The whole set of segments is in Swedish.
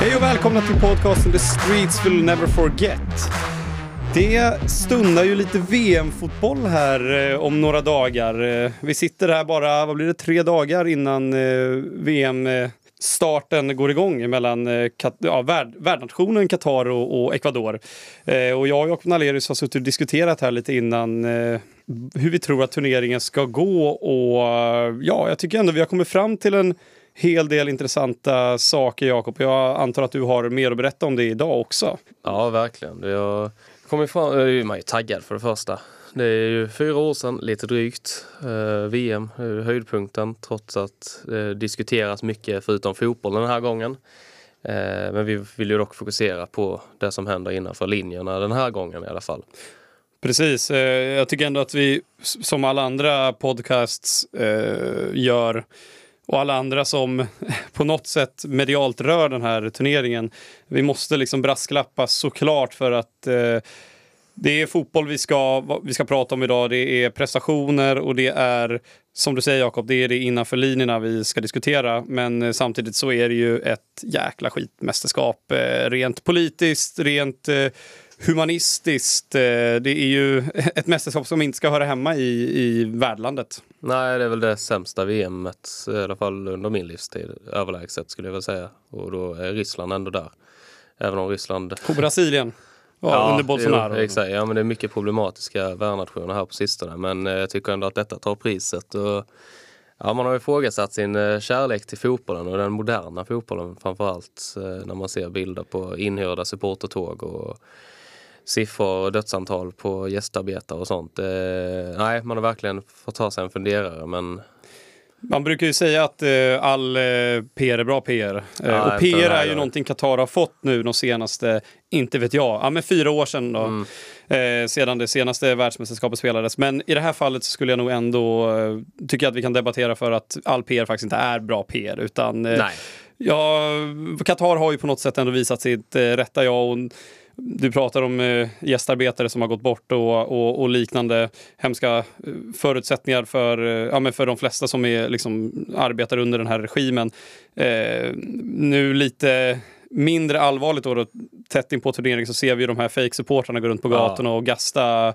Hej och välkomna till podcasten The Streets Will Never Forget. Det stundar ju lite VM-fotboll här eh, om några dagar. Eh, vi sitter här bara, vad blir det, tre dagar innan eh, VM-starten går igång mellan eh, kat- ja, värld, värdnationen Qatar och, och Ecuador. Eh, och jag och Jakob Nalerius har suttit och diskuterat här lite innan eh, hur vi tror att turneringen ska gå och ja, jag tycker ändå vi har kommit fram till en hel del intressanta saker, Jakob. Jag antar att du har mer att berätta om det idag också. Ja, verkligen. Har kommit fram, eh, man är ju taggad för det första. Det är ju fyra år sedan, lite drygt. Eh, VM är höjdpunkten trots att det diskuteras mycket förutom fotboll den här gången. Eh, men vi vill ju dock fokusera på det som händer innanför linjerna den här gången i alla fall. Precis. Jag tycker ändå att vi, som alla andra podcasts gör, och alla andra som på något sätt medialt rör den här turneringen, vi måste liksom brasklappa såklart för att eh, det är fotboll vi ska, vi ska prata om idag. Det är prestationer och det är, som du säger Jakob, det är det innanför linjerna vi ska diskutera. Men eh, samtidigt så är det ju ett jäkla skitmästerskap. Eh, rent politiskt, rent eh, humanistiskt. Eh, det är ju ett mästerskap som inte ska höra hemma i, i värdlandet. Nej, det är väl det sämsta VMet, i alla fall under min livstid, överlägset skulle jag väl säga. Och då är Ryssland ändå där. Även om Ryssland På Brasilien. Ja, under Bolsonaro. Jo, exakt, ja, men det är mycket problematiska värdnationer här på sistone. Men eh, jag tycker ändå att detta tar priset. Och, ja, man har ifrågasatt sin eh, kärlek till fotbollen och den moderna fotbollen framförallt. När man ser bilder på inhyrda supportertåg och siffror och dödsantal på gästarbetare och sånt. Eh, nej, man har verkligen fått ta sig en funderare. Men Man brukar ju säga att eh, all eh, PR är bra PR. Eh, Ja, och PR här är ju någonting Qatar har fått nu de senaste, inte vet jag, ja men fyra år sedan då. Mm. Eh, sedan det senaste världsmästerskapet spelades. Men i det här fallet så skulle jag nog ändå eh, tycka att vi kan debattera för att all PR faktiskt inte är bra PR. Utan eh, nej, Ja, Qatar har ju på något sätt ändå visat sitt eh, rätta jag. Och du pratar om eh, gästarbetare som har gått bort och, och, och liknande hemska eh, förutsättningar för, eh, ja, men för de flesta som är, liksom, arbetar under den här regimen. Eh, nu lite mindre allvarligt då, då tätt in på turneringen så ser vi de här fake-supportrarna gå runt på Ja. gatorna och gasta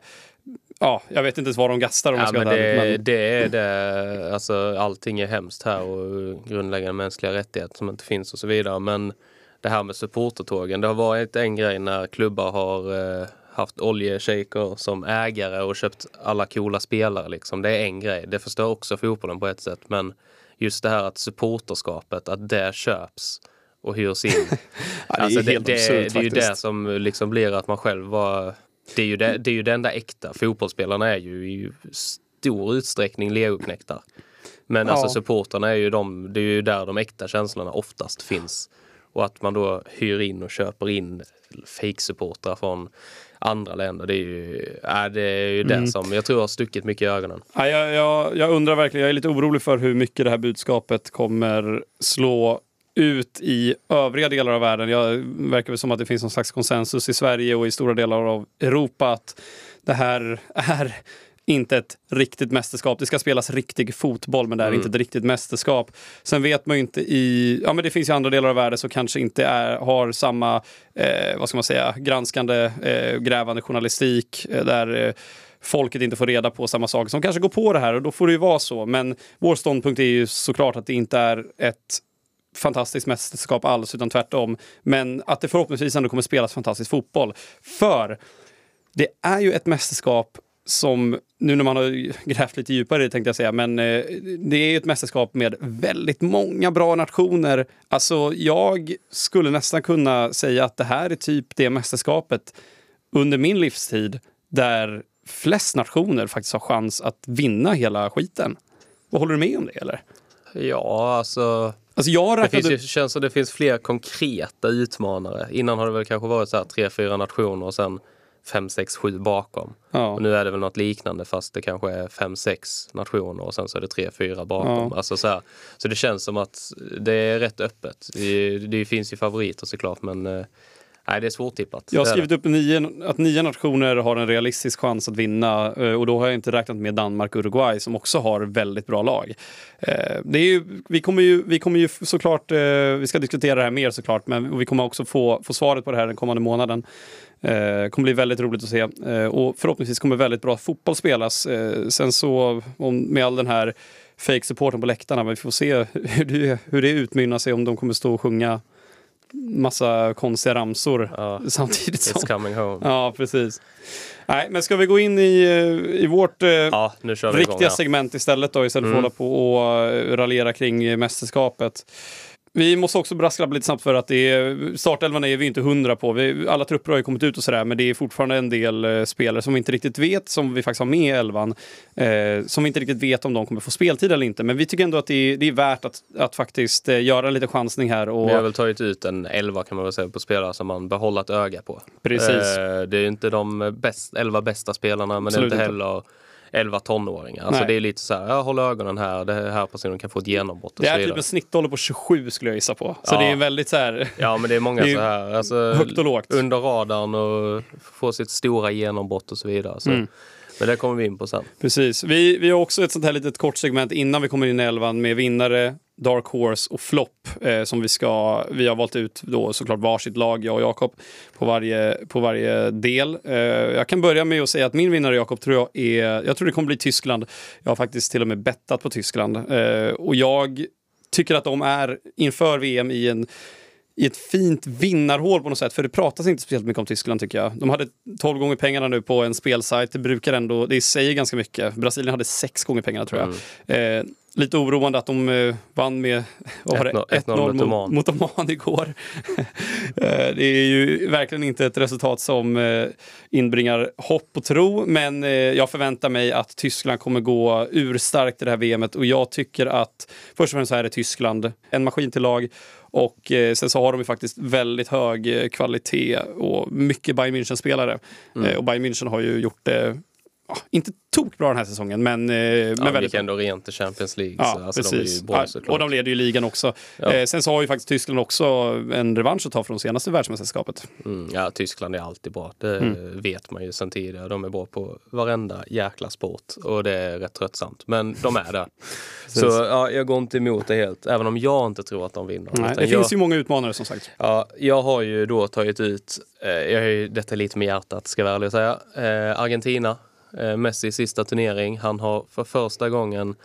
Ja, jag vet inte ens var de gastar om jag Ja, ska men det, ärlig, men- det är det. Alltså, allting är hemskt här och grundläggande mänskliga rättigheter som inte finns och så vidare. Men det här med supportertågen, det har varit en grej när klubbar har eh, haft oljeshejker som ägare och köpt alla coola spelare. Liksom. Det är en grej. Det förstör också fotbollen på ett sätt. Men just det här att supporterskapet, att det köps och hyrs in. Ja, det är alltså, det, det, det är ju det som liksom blir att man själv var... Det är ju det, det, är ju det enda äkta. Fotbollsspelarna är ju i stor utsträckning legoknektar. Men Ja. alltså supportrarna är ju de, det är ju där de äkta känslorna oftast finns. Och att man då hyr in och köper in fake-supportrar från andra länder. Det är ju, äh, det, är ju Mm. det som jag tror har stuckit mycket i ögonen. Ja, jag, jag, jag undrar verkligen, jag är lite orolig för hur mycket det här budskapet kommer slå ut i övriga delar av världen. Jag verkar väl som att det finns någon slags konsensus i Sverige och i stora delar av Europa att det här är inte ett riktigt mästerskap. Det ska spelas riktig fotboll, men det är Mm. inte ett riktigt mästerskap. Sen vet man ju inte i... Ja, men det finns ju andra delar av världen som kanske inte är, har samma, eh, vad ska man säga, granskande, eh, grävande journalistik eh, där eh, folket inte får reda på samma saker som kanske går på det här och då får det ju vara så. Men vår ståndpunkt är ju såklart att det inte är ett fantastiskt mästerskap alls, utan tvärtom. Men att det förhoppningsvis ändå kommer spelas fantastisk fotboll. För det är ju ett mästerskap som, nu när man har grävt lite djupare det tänkte jag säga, men eh, det är ju ett mästerskap med väldigt många bra nationer. Alltså jag skulle nästan kunna säga att det här är typ det mästerskapet under min livstid där flest nationer faktiskt har chans att vinna hela skiten. Vad håller du med om det eller? Ja, alltså Alltså jag Det finns ju, känns som det finns fler konkreta utmanare. Innan har det väl kanske varit så här tre, fyra nationer och sen fem, sex, sju bakom. Ja. Och nu är det väl något liknande fast det kanske är fem, sex nationer och sen så är det tre, fyra bakom. Ja. Alltså så, här, så det känns som att det är rätt öppet. Det, det finns ju favoriter såklart men eh, Nej, det är svårtippat. Jag har skrivit upp nio, att nio nationer har en realistisk chans att vinna eh, och då har jag inte räknat med Danmark och Uruguay som också har väldigt bra lag. Eh, Det är ju, vi, kommer ju, vi kommer ju såklart, eh, vi ska diskutera det här mer såklart, men vi kommer också få, få svaret på det här den kommande månaden. Det kommer bli väldigt roligt att se och förhoppningsvis kommer väldigt bra fotboll spelas. Sen så med all den här fake-supporten på läktarna, men vi får se hur det, hur det utmynnar sig om de kommer stå och sjunga massa konstiga ramsor Ja. samtidigt som... It's coming home. Ja, precis. Nej, men ska vi gå in i, eh, i vårt eh, Ja, vi igång riktiga här. segment istället då, istället för Mm. att hålla på och eh, raljera kring mästerskapet. Vi måste också brasklappa lite snabbt för att det är, startelvan är vi inte hundra på. Vi, alla trupper har ju kommit ut och sådär, men det är fortfarande en del eh, spelare som vi inte riktigt vet, som vi faktiskt har med i elvan, eh, som vi inte riktigt vet om de kommer få speltid eller inte. Men vi tycker ändå att det är, det är värt att, att faktiskt eh, göra en liten chansning här. Och, Vi har väl tagit ut en 11 kan man väl säga på spelare som man behåller ett öga på. Precis. Eh, Det är ju inte de bäst, 11 bästa spelarna men Absolut det är inte. inte heller 11 tonåringar. Alltså Nej. det är lite så här, håller ögonen här, det här personen kan få ett genombrott och det är typ en snittålder på 27 skulle jag gissa på. Så Ja. det är väldigt så här... Ja men det är många Det är så här, alltså, högt och lågt. under radarn och få sitt stora genombrott och så vidare. Så. Mm. Men det kommer vi in på sen. Precis. Vi, vi har också ett sånt här litet kort segment innan vi kommer in i elvan med vinnare, Dark Horse och Flopp eh, som vi ska, vi har valt ut då såklart varsitt lag, jag och Jakob, på varje, på varje del. Eh, jag kan börja med att säga att min vinnare Jakob tror jag är, jag tror det kommer bli Tyskland. Jag har faktiskt till och med bettat på Tyskland eh, och jag tycker att de är inför VM i en i ett fint vinnarhål på något sätt. För det pratas inte speciellt mycket om Tyskland tycker jag. De hade 12 gånger pengarna nu på en spelsajt. Det brukar ändå, det säger ganska mycket. Brasilien hade sex gånger pengarna tror jag. Eh, lite oroande att de eh, vann med vad var det? 1-0 1-0 1-0 mot Oman. mot Oman igår. eh, det är ju verkligen inte ett resultat som eh, inbringar hopp och tro. Men eh, jag förväntar mig att Tyskland kommer gå urstarkt i det här VMet. Och jag tycker att först och främst så är det Tyskland. En maskin till lag. Och eh, sen så har de ju faktiskt väldigt hög eh, kvalitet och mycket Bayern München-spelare. Mm. Eh, och Bayern München har ju gjort det, ja, inte tokbra den här säsongen, men, eh, men Ja, vi väldigt gick ändå rent till Champions League. Ja, så, alltså, De är precis. ju bra, och de leder ju ligan också. Ja. Eh, sen så har ju faktiskt Tyskland också en revansch att ta från senaste världsmästerskapet. Mm, ja, Tyskland är alltid bra. Det Mm. vet man ju sedan tidigare. De är bra på varenda jäkla sport och det är rätt tröttsamt. Men de är där. Så ja, jag går inte emot det helt, även om jag inte tror att de vinner. Nej, det jag, finns ju många utmanare som sagt. ja, jag har ju då tagit ut, eh, jag har ju detta lite med hjärtat ska jag vara ärlig och säga, eh, Argentina. Eh, Messi sista turnering. Han har för första gången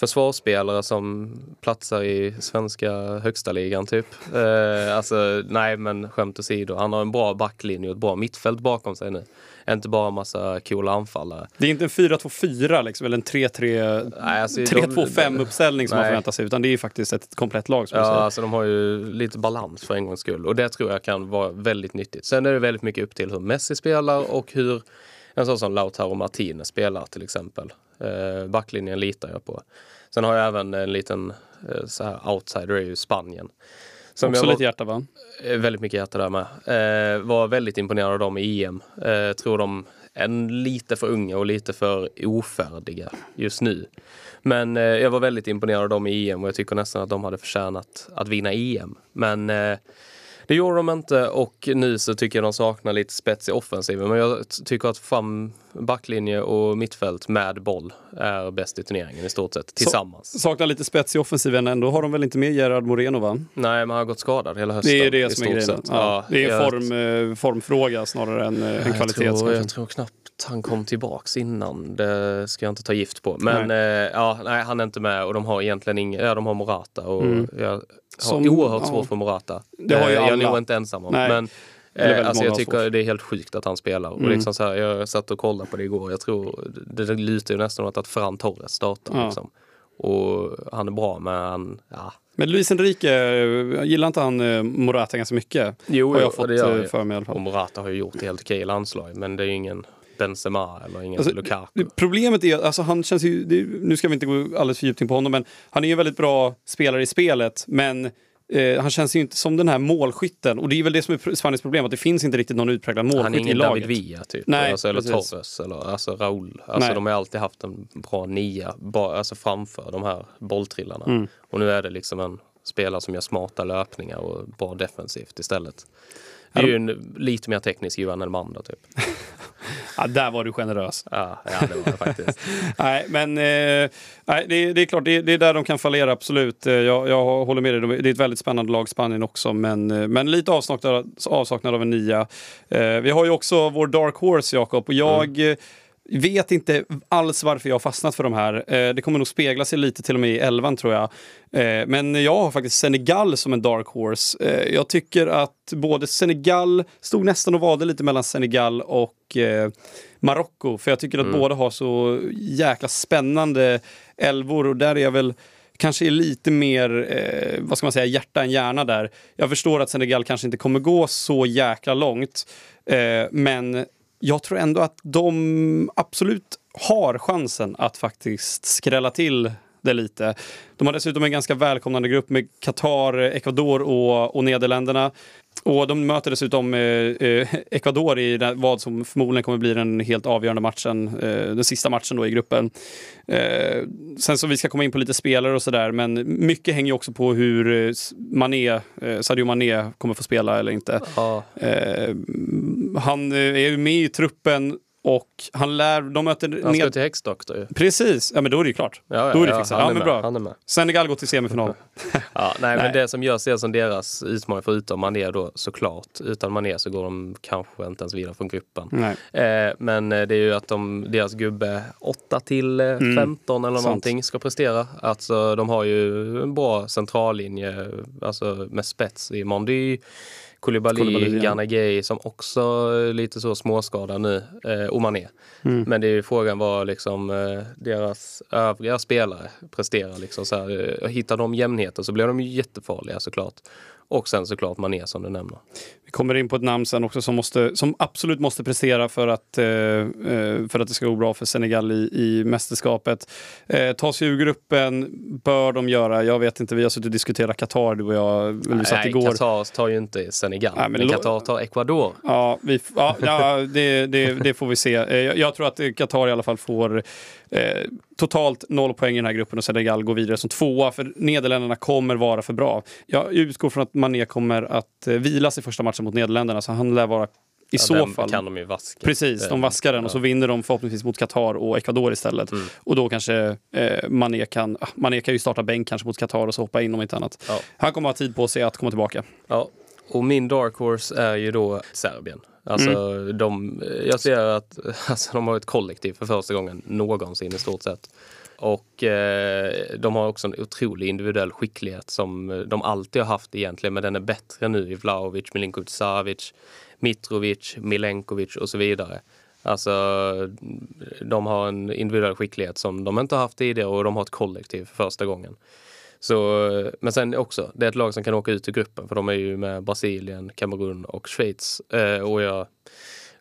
försvarsspelare som platsar i svenska högsta ligan typ. Eh, alltså nej men skämt åsido. Han har en bra backlinje och ett bra mittfält bakom sig nu. Inte bara massa coola anfallare. Det är inte en 4-2-4 liksom, eller en 3-3... Nej, alltså, de- 3-2-5-uppställning som man Nej. förväntar sig, utan det är faktiskt ett komplett lag. Som Ja, alltså de har ju lite balans för en gångs skull och det tror jag kan vara väldigt nyttigt. Sen är det väldigt mycket upp till hur Messi spelar och hur en sån som Lautaro Martinez spelar till exempel. Eh, backlinjen litar jag på. Sen har jag även en liten eh, så här outsider, är ju Spanien. Som Också jag var, lite hjärta va? eh, väldigt mycket hjärta där med. Eh, var väldigt imponerad av dem i EM. Eh, tror de är lite för unga och lite för ofärdiga just nu. Men eh, jag var väldigt imponerad av dem i EM och jag tycker nästan att de hade förtjänat att vinna EM. Men det gjorde de inte och nu så tycker jag de saknar lite spets i offensiven. Men jag tycker att fram backlinje och mittfält med boll är bäst i turneringen i stort sett tillsammans. Saknar lite spets i offensiven, ändå har de väl inte med Gerard Moreno va? Nej, men han har gått skadad hela hösten. Det är det som är grejen. sett. Ja, det är en form, eh, formfråga snarare än eh, en jag tror knappt han kom tillbaks innan. Det ska jag inte ta gift på. Men eh, ja, nej, han är inte med och de har egentligen ingen, ja de har Morata och Mm. jag har Som- oerhört ja. svårt för Morata. Det har ju Eh, jag är alla. nog inte ensam om. Nej. Men eh, alltså, jag tycker svårt. det är helt sjukt att han spelar. Mm. Och liksom så här, jag satt och kollade på det igår. Jag tror det, det lutar ju nästan åt att Ferran Torres startar. Ja. Liksom. Och han är bra men han, ja. Men Luis Enrique, gillar inte han eh, Morata ganska mycket? Jo, har jag och fått det gör eh, jag. för mig i alla fall. Och Morata har ju gjort det helt okej i landslag. Men det är ju ingen Benzema eller ingen Alltså, Lukaku. Problemet är, alltså han känns ju, det, nu ska vi inte gå alldeles för djupt in på honom, men han är ju en väldigt bra spelare i spelet, men eh, han känns ju inte som den här målskytten. Och det är väl det som är Spaniens problem, att det finns inte riktigt någon utpräglad Han är målskytt i ingen laget. David Villa typ. Nej, alltså, eller precis. Torres eller alltså Raul. Alltså, Nej. de har alltid haft en bra nia bara, alltså, framför de här bolltrillarna. Mm. Och nu är det liksom en spelare som gör smarta löpningar och bra defensivt istället. Det är ju en lite mer teknisk Johan Elmander typ. Ja, där var du generös. Ja, ja det var det faktiskt. nej, men eh, nej, det, det, är klart, det, det, är där de kan fallera, absolut. Eh, jag, jag håller med dig, det är ett väldigt spännande lag, Spanien också, men, eh, men lite avsaknad, avsaknad av en nia. Eh, vi har ju också vår Dark Horse, Jakob, och jag mm vet inte alls varför jag har fastnat för de här. Eh, det kommer nog spegla sig lite till och med i elvan tror jag. Eh, men jag har faktiskt Senegal som en dark horse. Eh, jag tycker att både Senegal, stod nästan och valde lite mellan Senegal och Marocko. För jag tycker att mm. båda har så jäkla spännande elvor och där är jag väl kanske är lite mer, eh, vad ska man säga, hjärta än hjärna där. Jag förstår att Senegal kanske inte kommer gå så jäkla långt. Eh, men jag tror ändå att de absolut har chansen att faktiskt skrälla till det lite. De har dessutom en ganska välkomnande grupp med Qatar, Ecuador och, och Nederländerna. Och de möter dessutom eh, eh, Ecuador i vad som förmodligen kommer bli den helt avgörande matchen, eh, den sista matchen då i gruppen. Eh, sen så vi ska komma in på lite spelare och sådär, men mycket hänger också på hur eh, Mané, eh, Sadio Mané kommer få spela eller inte. Ja. han är ju med i truppen och han lär, de möter... Han ska ned... till Häxdoktor ju. Precis, ja men då är det ju klart. Ja, ja, då är det ja, fixat. Ja, men bra. Han är med. Senegal går till semifinal. ja, nej, nej, men det som gör ser som deras utmaning förutom Mané då såklart. Utan Mané så går de kanske inte ens vidare från gruppen. Eh, men eh, det är ju att de, deras gubbe 8 till 15 eh, mm. eller någonting Sant. ska prestera. Alltså de har ju en bra centrallinje alltså med spets i Mondy. Koulibaly, Koulibaly ja. Som också är lite så småskadad nu, eh, och Mané. Mm. Men det är ju frågan vad liksom eh, deras övriga spelare presterar. Liksom så här, eh, hittar de jämnheter så blir de ju jättefarliga såklart. Och sen såklart Mané som du nämner. Vi kommer in på ett namn sen också som, måste, som absolut måste prestera för att, eh, eh, för att det ska gå bra för Senegal i, i mästerskapet. Eh, ta sig ur gruppen bör de göra. Jag vet inte, vi har suttit och diskuterat Qatar du och jag. Vi satt igår. Qatar tar ju inte Senegal, Nej, men, men Qatar tar Ecuador. Ja, vi, ja, ja det, det, det, får vi se. Eh, jag, jag tror att Qatar i alla fall får Eh, totalt noll poäng i den här gruppen och Senegal går vidare som tvåa för Nederländerna kommer vara för bra. Jag utgår från att Mané kommer att eh, vilas i första matchen mot Nederländerna så han lär vara i ja, så fall. kan de ju vaska. Precis, de vaskar den och så vinner de förhoppningsvis mot Qatar och Ecuador istället. Mm. Och då kanske eh, Mané kan, ah, Mané kan ju starta bänk kanske mot Qatar och så hoppa in om inte annat. Ja. Han kommer ha tid på sig att komma tillbaka. Ja, och min dark horse är ju då Serbien. Alltså, mm. de, jag ser att alltså, de har ett kollektiv för första gången någonsin i stort sett. Och eh, de har också en otrolig individuell skicklighet som de alltid har haft egentligen, men den är bättre nu i Vlahovic, Milinkovic Savic, Mitrovic, Milenkovic och så vidare. Alltså, de har en individuell skicklighet som de inte har haft tidigare och de har ett kollektiv för första gången. Så, men sen också, det är ett lag som kan åka ut ur gruppen för de är ju med Brasilien, Kamerun och Schweiz. Eh, och jag,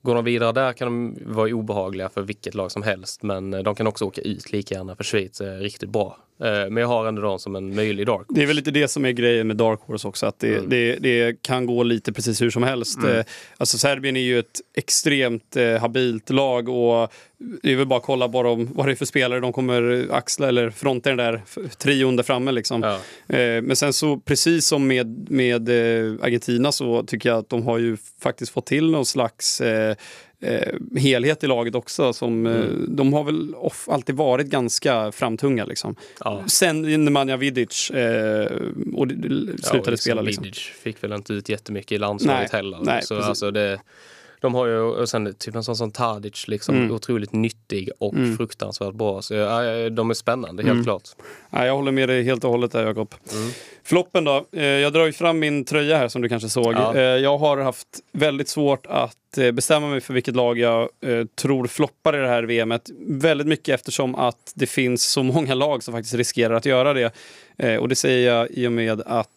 går de vidare där kan de vara obehagliga för vilket lag som helst men eh, de kan också åka ut lika gärna för Schweiz är riktigt bra. Eh, men jag har ändå dem som en möjlig dark horse. Det är väl lite det som är grejen med dark horse också, att det, mm. det, det kan gå lite precis hur som helst. Mm. Eh, alltså Serbien är ju ett extremt eh, habilt lag och det är väl bara att kolla bara om, vad det är för spelare de kommer axla eller fronta den där trion där framme. Liksom. Ja. men sen så precis som med, med Argentina så tycker jag att de har ju faktiskt fått till någon slags eh, helhet i laget också. Som, eh, mm. De har väl off, alltid varit ganska framtunga. Liksom. Ja. Sen Nemanja Vidic eh, och slutade ja, spela. Liksom. Vidic fick väl inte ut jättemycket i landslaget heller. Nej, så, alltså det, de har ju, och sen typ en sån som Tadic, liksom, mm. otroligt nyttig och mm. fruktansvärt bra. Så ja, de är spännande, helt mm. klart. Ja, jag håller med dig helt och hållet där, Jakob. Mm. Floppen då? Eh, jag drar ju fram min tröja här som du kanske såg. Ja. Eh, jag har haft väldigt svårt att eh, bestämma mig för vilket lag jag tror floppar i det här VMet. Väldigt mycket eftersom att det finns så många lag som faktiskt riskerar att göra det. Och det säger jag i och med att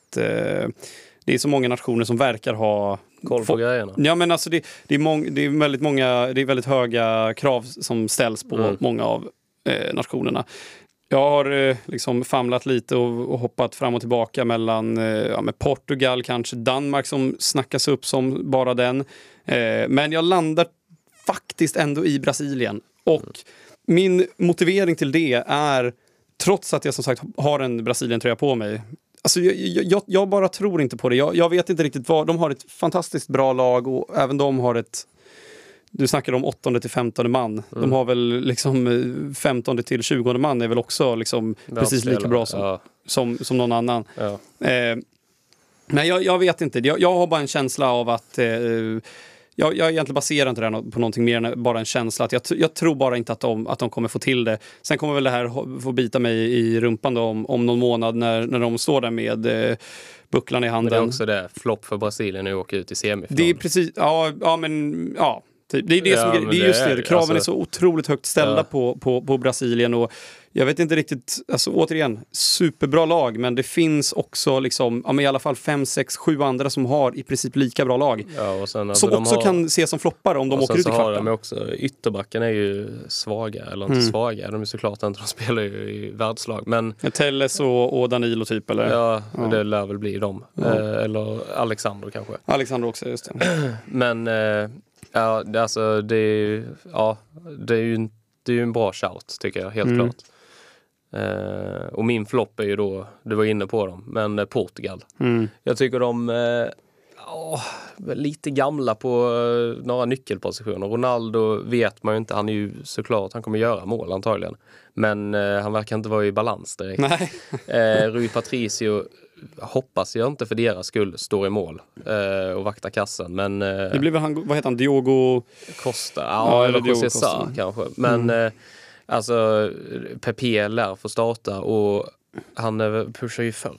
det är så många nationer som verkar ha koll på grejerna. Ja men alltså det, det, är mång, det är väldigt många, det är väldigt höga krav som ställs på mm. många av eh, nationerna. Jag har eh, liksom famlat lite och, och, hoppat fram och tillbaka mellan eh, ja, Portugal, kanske Danmark som snackas upp som bara den. Eh, men jag landar faktiskt ändå i Brasilien. Och mm. min motivering till det är, trots att jag som sagt har en Brasilien-tröja på mig, Alltså, jag, jag, jag bara tror inte på det. Jag, jag vet inte riktigt vad. De har ett fantastiskt bra lag och även de har ett du snackar om 8 till 15 man. Mm. De har väl liksom 15 till 20 man är väl också liksom precis lika bra som, ja. som, som någon annan. Ja. Eh, men jag, vet inte. Jag, jag, har bara en känsla av att eh, jag, jag egentligen baserar inte det här på någonting mer än bara en känsla. Att jag, jag tror bara inte att de, att de kommer få till det. Sen kommer väl det här få bita mig i rumpan då om, om någon månad när, när de står där med eh, bucklan i handen. Men det är också det, flopp för Brasilien att åka ut i semifinal. Det är precis, ja, ja men ja. Typ. Det är, det, som, ja, det är just det, kraven alltså, är så otroligt högt ställda ja. på, på, på Brasilien. Och jag vet inte riktigt, alltså återigen, superbra lag, men det finns också liksom, ja, men i alla fall fem, sex, sju andra som har i princip lika bra lag. Ja, sen, alltså, som också har, kan ses som floppar om de åker ut i kvarten. De också, ytterbacken är ju svaga, eller inte mm. svaga, de är såklart inte, de spelar ju i världslag. Men, Telles och, och Danilo typ eller? Ja, ja, det lär väl bli dem. Ja. Eh, eller Alexander kanske. Alexander också, just det. men eh, Ja, alltså det är, ja, det är ju det är en bra shout tycker jag, helt mm. klart. Eh, och min flopp är ju då, du var inne på dem, men eh, Portugal. Mm. Jag tycker de eh, oh, lite gamla på eh, några nyckelpositioner. Ronaldo vet man ju inte, han är ju såklart, han kommer göra mål antagligen. Men eh, han verkar inte vara i balans direkt. Nej. Rui Patricio hoppas jag inte för deras skull står i mål eh, och vaktar kassen. Men, eh, det blir väl han, vad heter han, Diogo? Costa, ja, ja eller José Sa kanske. Men mm. eh, alltså Pepe lär få starta och han pushar ju 40.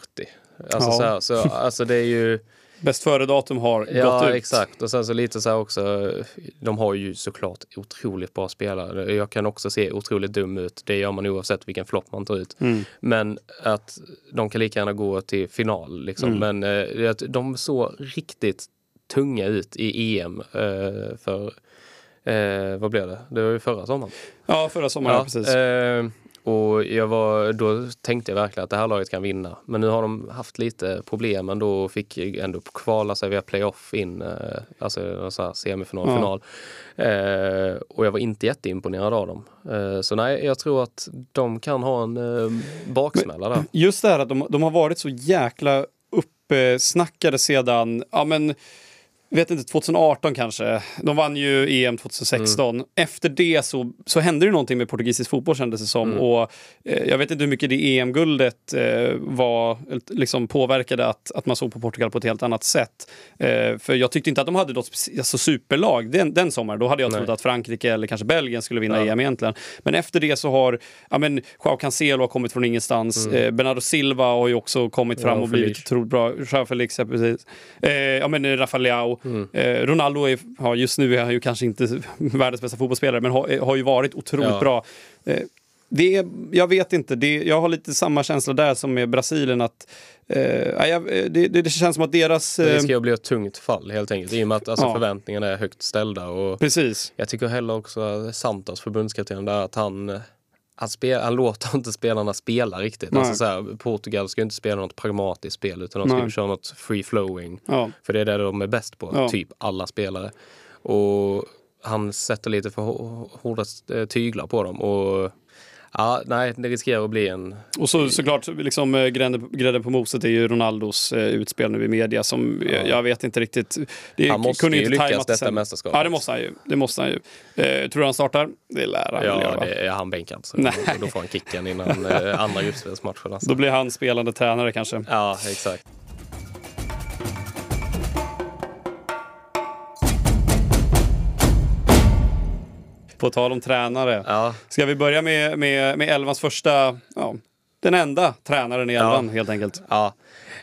Alltså, ja. så, här, så, alltså det är ju bäst före-datum har gått ja, ut. Ja, exakt. Och sen så lite så här också, de har ju såklart otroligt bra spelare. Jag kan också se otroligt dum ut. Det gör man oavsett vilken flopp man tar ut. Mm. Men att de kan lika gärna gå till final. Liksom. Mm. Men eh, de såg riktigt tunga ut i EM eh, för Eh, vad blev det? Det var ju förra sommaren. Ja, förra sommaren, ja, precis. Och jag var, då tänkte jag verkligen att det här laget kan vinna. Men nu har de haft lite problem ändå och fick ändå kvala sig via playoff in, eh, alltså så semifinal, ja. final. Eh, och jag var inte jätteimponerad av dem. Eh, så nej, jag tror att de kan ha en eh, baksmälla där. Just det här att de, de har varit så jäkla uppsnackade sedan, ja men vet inte, 2018 kanske. De vann ju EM 2016. Mm. Efter det så, så hände det någonting med portugisisk fotboll kändes det som. Mm. Och, eh, jag vet inte hur mycket det EM-guldet eh, var, liksom påverkade att, att man såg på Portugal på ett helt annat sätt. Eh, för jag tyckte inte att de hade något alltså, superlag den, den sommaren. Då hade jag Nej. trott att Frankrike eller kanske Belgien skulle vinna ja. EM egentligen. Men efter det så har, ja men, Joao Cancelo har kommit från ingenstans. Mm. Eh, Bernardo Silva har ju också kommit fram ja, och blivit otroligt bra. Joao Felix, precis. Eh, ja men Rafael Leao. Mm. Eh, Ronaldo är, ja, just nu är han ju kanske inte världens bästa fotbollsspelare men har, har ju varit otroligt ja. bra. Eh, det är, jag vet inte, det, jag har lite samma känsla där som med Brasilien. att eh, jag, det, det, känns som att deras... Det ska ju bli ett tungt fall helt enkelt i och med att alltså, ja. förväntningarna är högt ställda. Och Precis. Jag tycker heller också Santos, förbundskapten, där att han han, spel, han låter inte spelarna spela riktigt. Alltså så här, Portugal ska inte spela något pragmatiskt spel utan de ska Nej. köra något free flowing. Ja. För det är det de är bäst på, ja. typ alla spelare. Och han sätter lite för hårda eh, tyglar på dem. Och Ja, nej, det riskerar att bli en... Och så såklart, liksom, eh, grädden på moset är ju Ronaldos eh, utspel nu i media som ja. jag vet inte riktigt... Det, han måste ju lyckas detta mästerskapet. Ja, det måste han ju. Det måste han ju. Eh, tror du han startar? Det lär han ja, göra. Ja, är han bänkad. Så nej. Då får han kicken innan eh, andra gruppspelsmatchen. Alltså. Då blir han spelande tränare kanske. Ja, exakt. På tal om tränare. Ja. Ska vi börja med, med, med Elvans första, ja, den enda tränaren i Elvan ja. helt enkelt. Ja.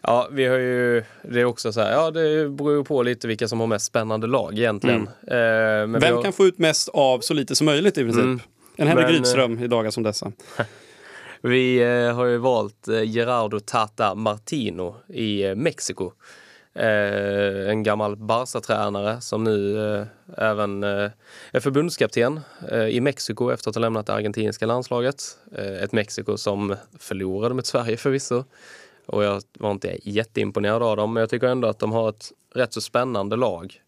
Ja, vi har ju, det är också så här, ja det beror ju på lite vilka som har mest spännande lag egentligen. Mm. Eh, Vem har... kan få ut mest av så lite som möjligt i princip? Mm. En Henrik men, Rydström i dagar som dessa. vi eh, har ju valt eh, Gerardo Tata Martino i eh, Mexiko. Eh, en gammal Barca-tränare som nu eh, även eh, är förbundskapten eh, i Mexiko efter att ha lämnat det argentinska landslaget. Eh, ett Mexiko som förlorade mot Sverige förvisso. Och jag var inte jätteimponerad av dem, men jag tycker ändå att de har ett rätt så spännande lag.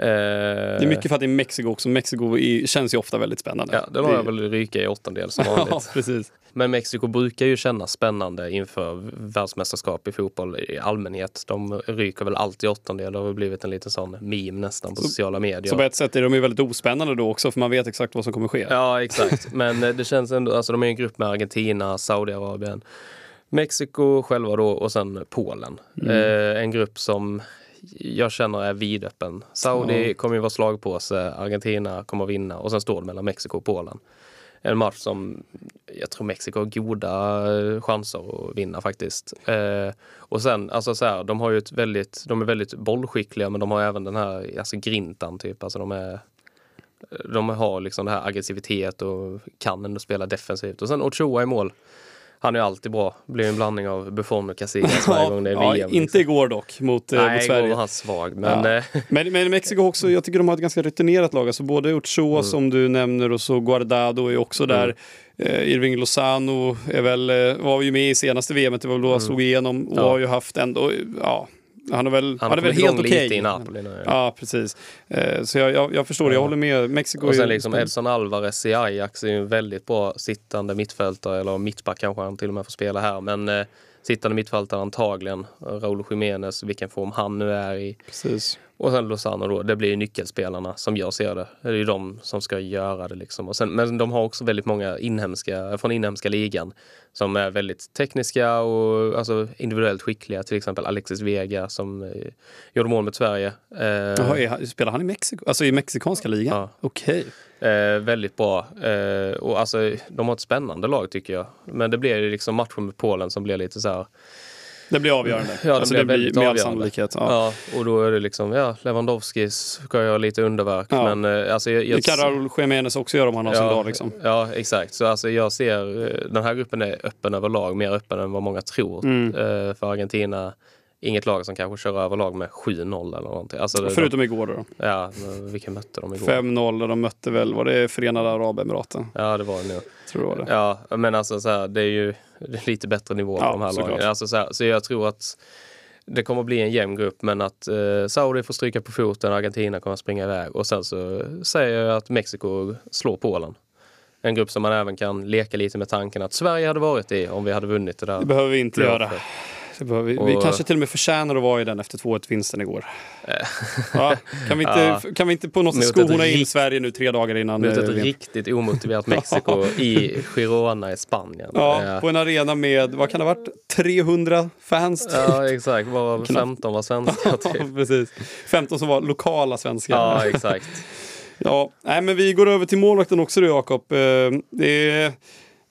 Eh, det är mycket för att det är Mexiko också. Mexiko känns ju ofta väldigt spännande. Ja, det har jag väl ryka i åttondel som vanligt. ja, precis. Men Mexiko brukar ju kännas spännande inför världsmästerskap i fotboll i allmänhet. De ryker väl alltid i åttondel. Det har blivit en liten sån meme nästan på Så- sociala medier. Så på ett sätt är de ju väldigt ospännande då också för man vet exakt vad som kommer ske. Ja, exakt. Men eh, det känns ändå, alltså de är en grupp med Argentina, Saudiarabien, Mexiko själva då och sen Polen. Eh, en grupp som jag känner är vidöppen. Saudi Ja. kommer ju vara slagpåse, Argentina kommer att vinna och sen står det mellan Mexiko och Polen. En match som jag tror Mexiko har goda eh, chanser att vinna faktiskt. Eh, och sen, alltså så här, de har ju ett väldigt, de är väldigt bollskickliga men de har även den här, alltså grintan typ, alltså de är de har liksom det här aggressivitet och kan ändå spela defensivt. Och sen Ochoa i mål. Han är alltid bra. Blir en blandning av Buffon och Casillas varje gång det är ja, VM. inte liksom. igår dock mot, eh, Nej, mot igår var Sverige. han svag. Men Ja. eh, Men, men Mexiko också, jag tycker de har ett ganska rutinerat lag. Alltså både Ochoa Mm. som du nämner och så Guardado är också där. Eh, Irving Lozano är väl, eh, var ju med i senaste VM, det var väl då han slog igenom och Mm. Ja. har ju haft ändå, ja, han är väl, han han har är väl helt okej. lite i Napoli nu. Ja, precis. Eh, Så jag, jag, jag förstår, det. jag Ja. håller med. Mexiko Och sen liksom. Edson Alvarez i Ajax är ju en väldigt bra sittande mittfältare, eller mittback kanske han till och med får spela här. Men eh, sittande mittfältare antagligen. Raúl Jiménez, vilken form han nu är i. Precis. Och sen Lozano då, det blir ju nyckelspelarna som jag ser det. Det är ju de som ska göra det liksom. Och sen, men de har också väldigt många inhemska, från inhemska ligan som är väldigt tekniska och alltså, individuellt skickliga. Till exempel Alexis Vega som eh, gjorde mål mot Sverige. Eh, Jaha, spelar han i Mexiko? Alltså i mexikanska ligan? Ja. Okej. Eh, väldigt bra. Eh, och alltså, de har ett spännande lag tycker jag. Men det blir ju liksom matchen med Polen som blir lite så här. Det blir avgörande. Ja, det alltså, blir det blir med all sannolikhet. Ja. Ja. och då är det liksom, ja, Lewandowski ska göra lite underverk. Ja. Men eh, alltså, jag, jag, Det kan Raúl Jiménez också göra om han har sin dag. Liksom. Ja, exakt. Så alltså, jag ser eh, den här gruppen är öppen överlag, mer öppen än vad många tror. Mm. Eh, för Argentina, inget lag som kanske kör över lag med 7-0 eller någonting. Alltså, det, Förutom igår då. de, ja, vilka mötte de igår? 5-0 och de mötte väl, var det Förenade Arabemiraten? Ja, det var det nog. Tror det var det. Ja, men alltså så här, det är ju lite bättre nivå på Ja, de här såklart. lagen. Alltså, så, här, så jag tror att det kommer att bli en jämn grupp men att eh, Saudi får stryka på foten, Argentina kommer att springa iväg och sen så säger jag att Mexiko slår Polen. En grupp som man även kan leka lite med tanken att Sverige hade varit i om vi hade vunnit det där. Det behöver vi inte göra. playoffet. Det behöver vi, vi Och- kanske till och med förtjänar att vara i den efter 2-1-vinsten igår. Eh. Ja, kan, vi inte, kan vi inte på något sätt skohorna in Sverige nu tre dagar innan Mot eh, ett VM? riktigt omotiverat Mexiko i Girona i Spanien. Ja, Eh, på en arena med, vad kan det ha varit, 300 fans? typ. ja exakt, varav 15 var svenskar typ. Precis. 15 som var lokala svenskar. Ja, exakt. Ja, nej, men vi går över till målvakten också då, Jakob. Eh, Det är,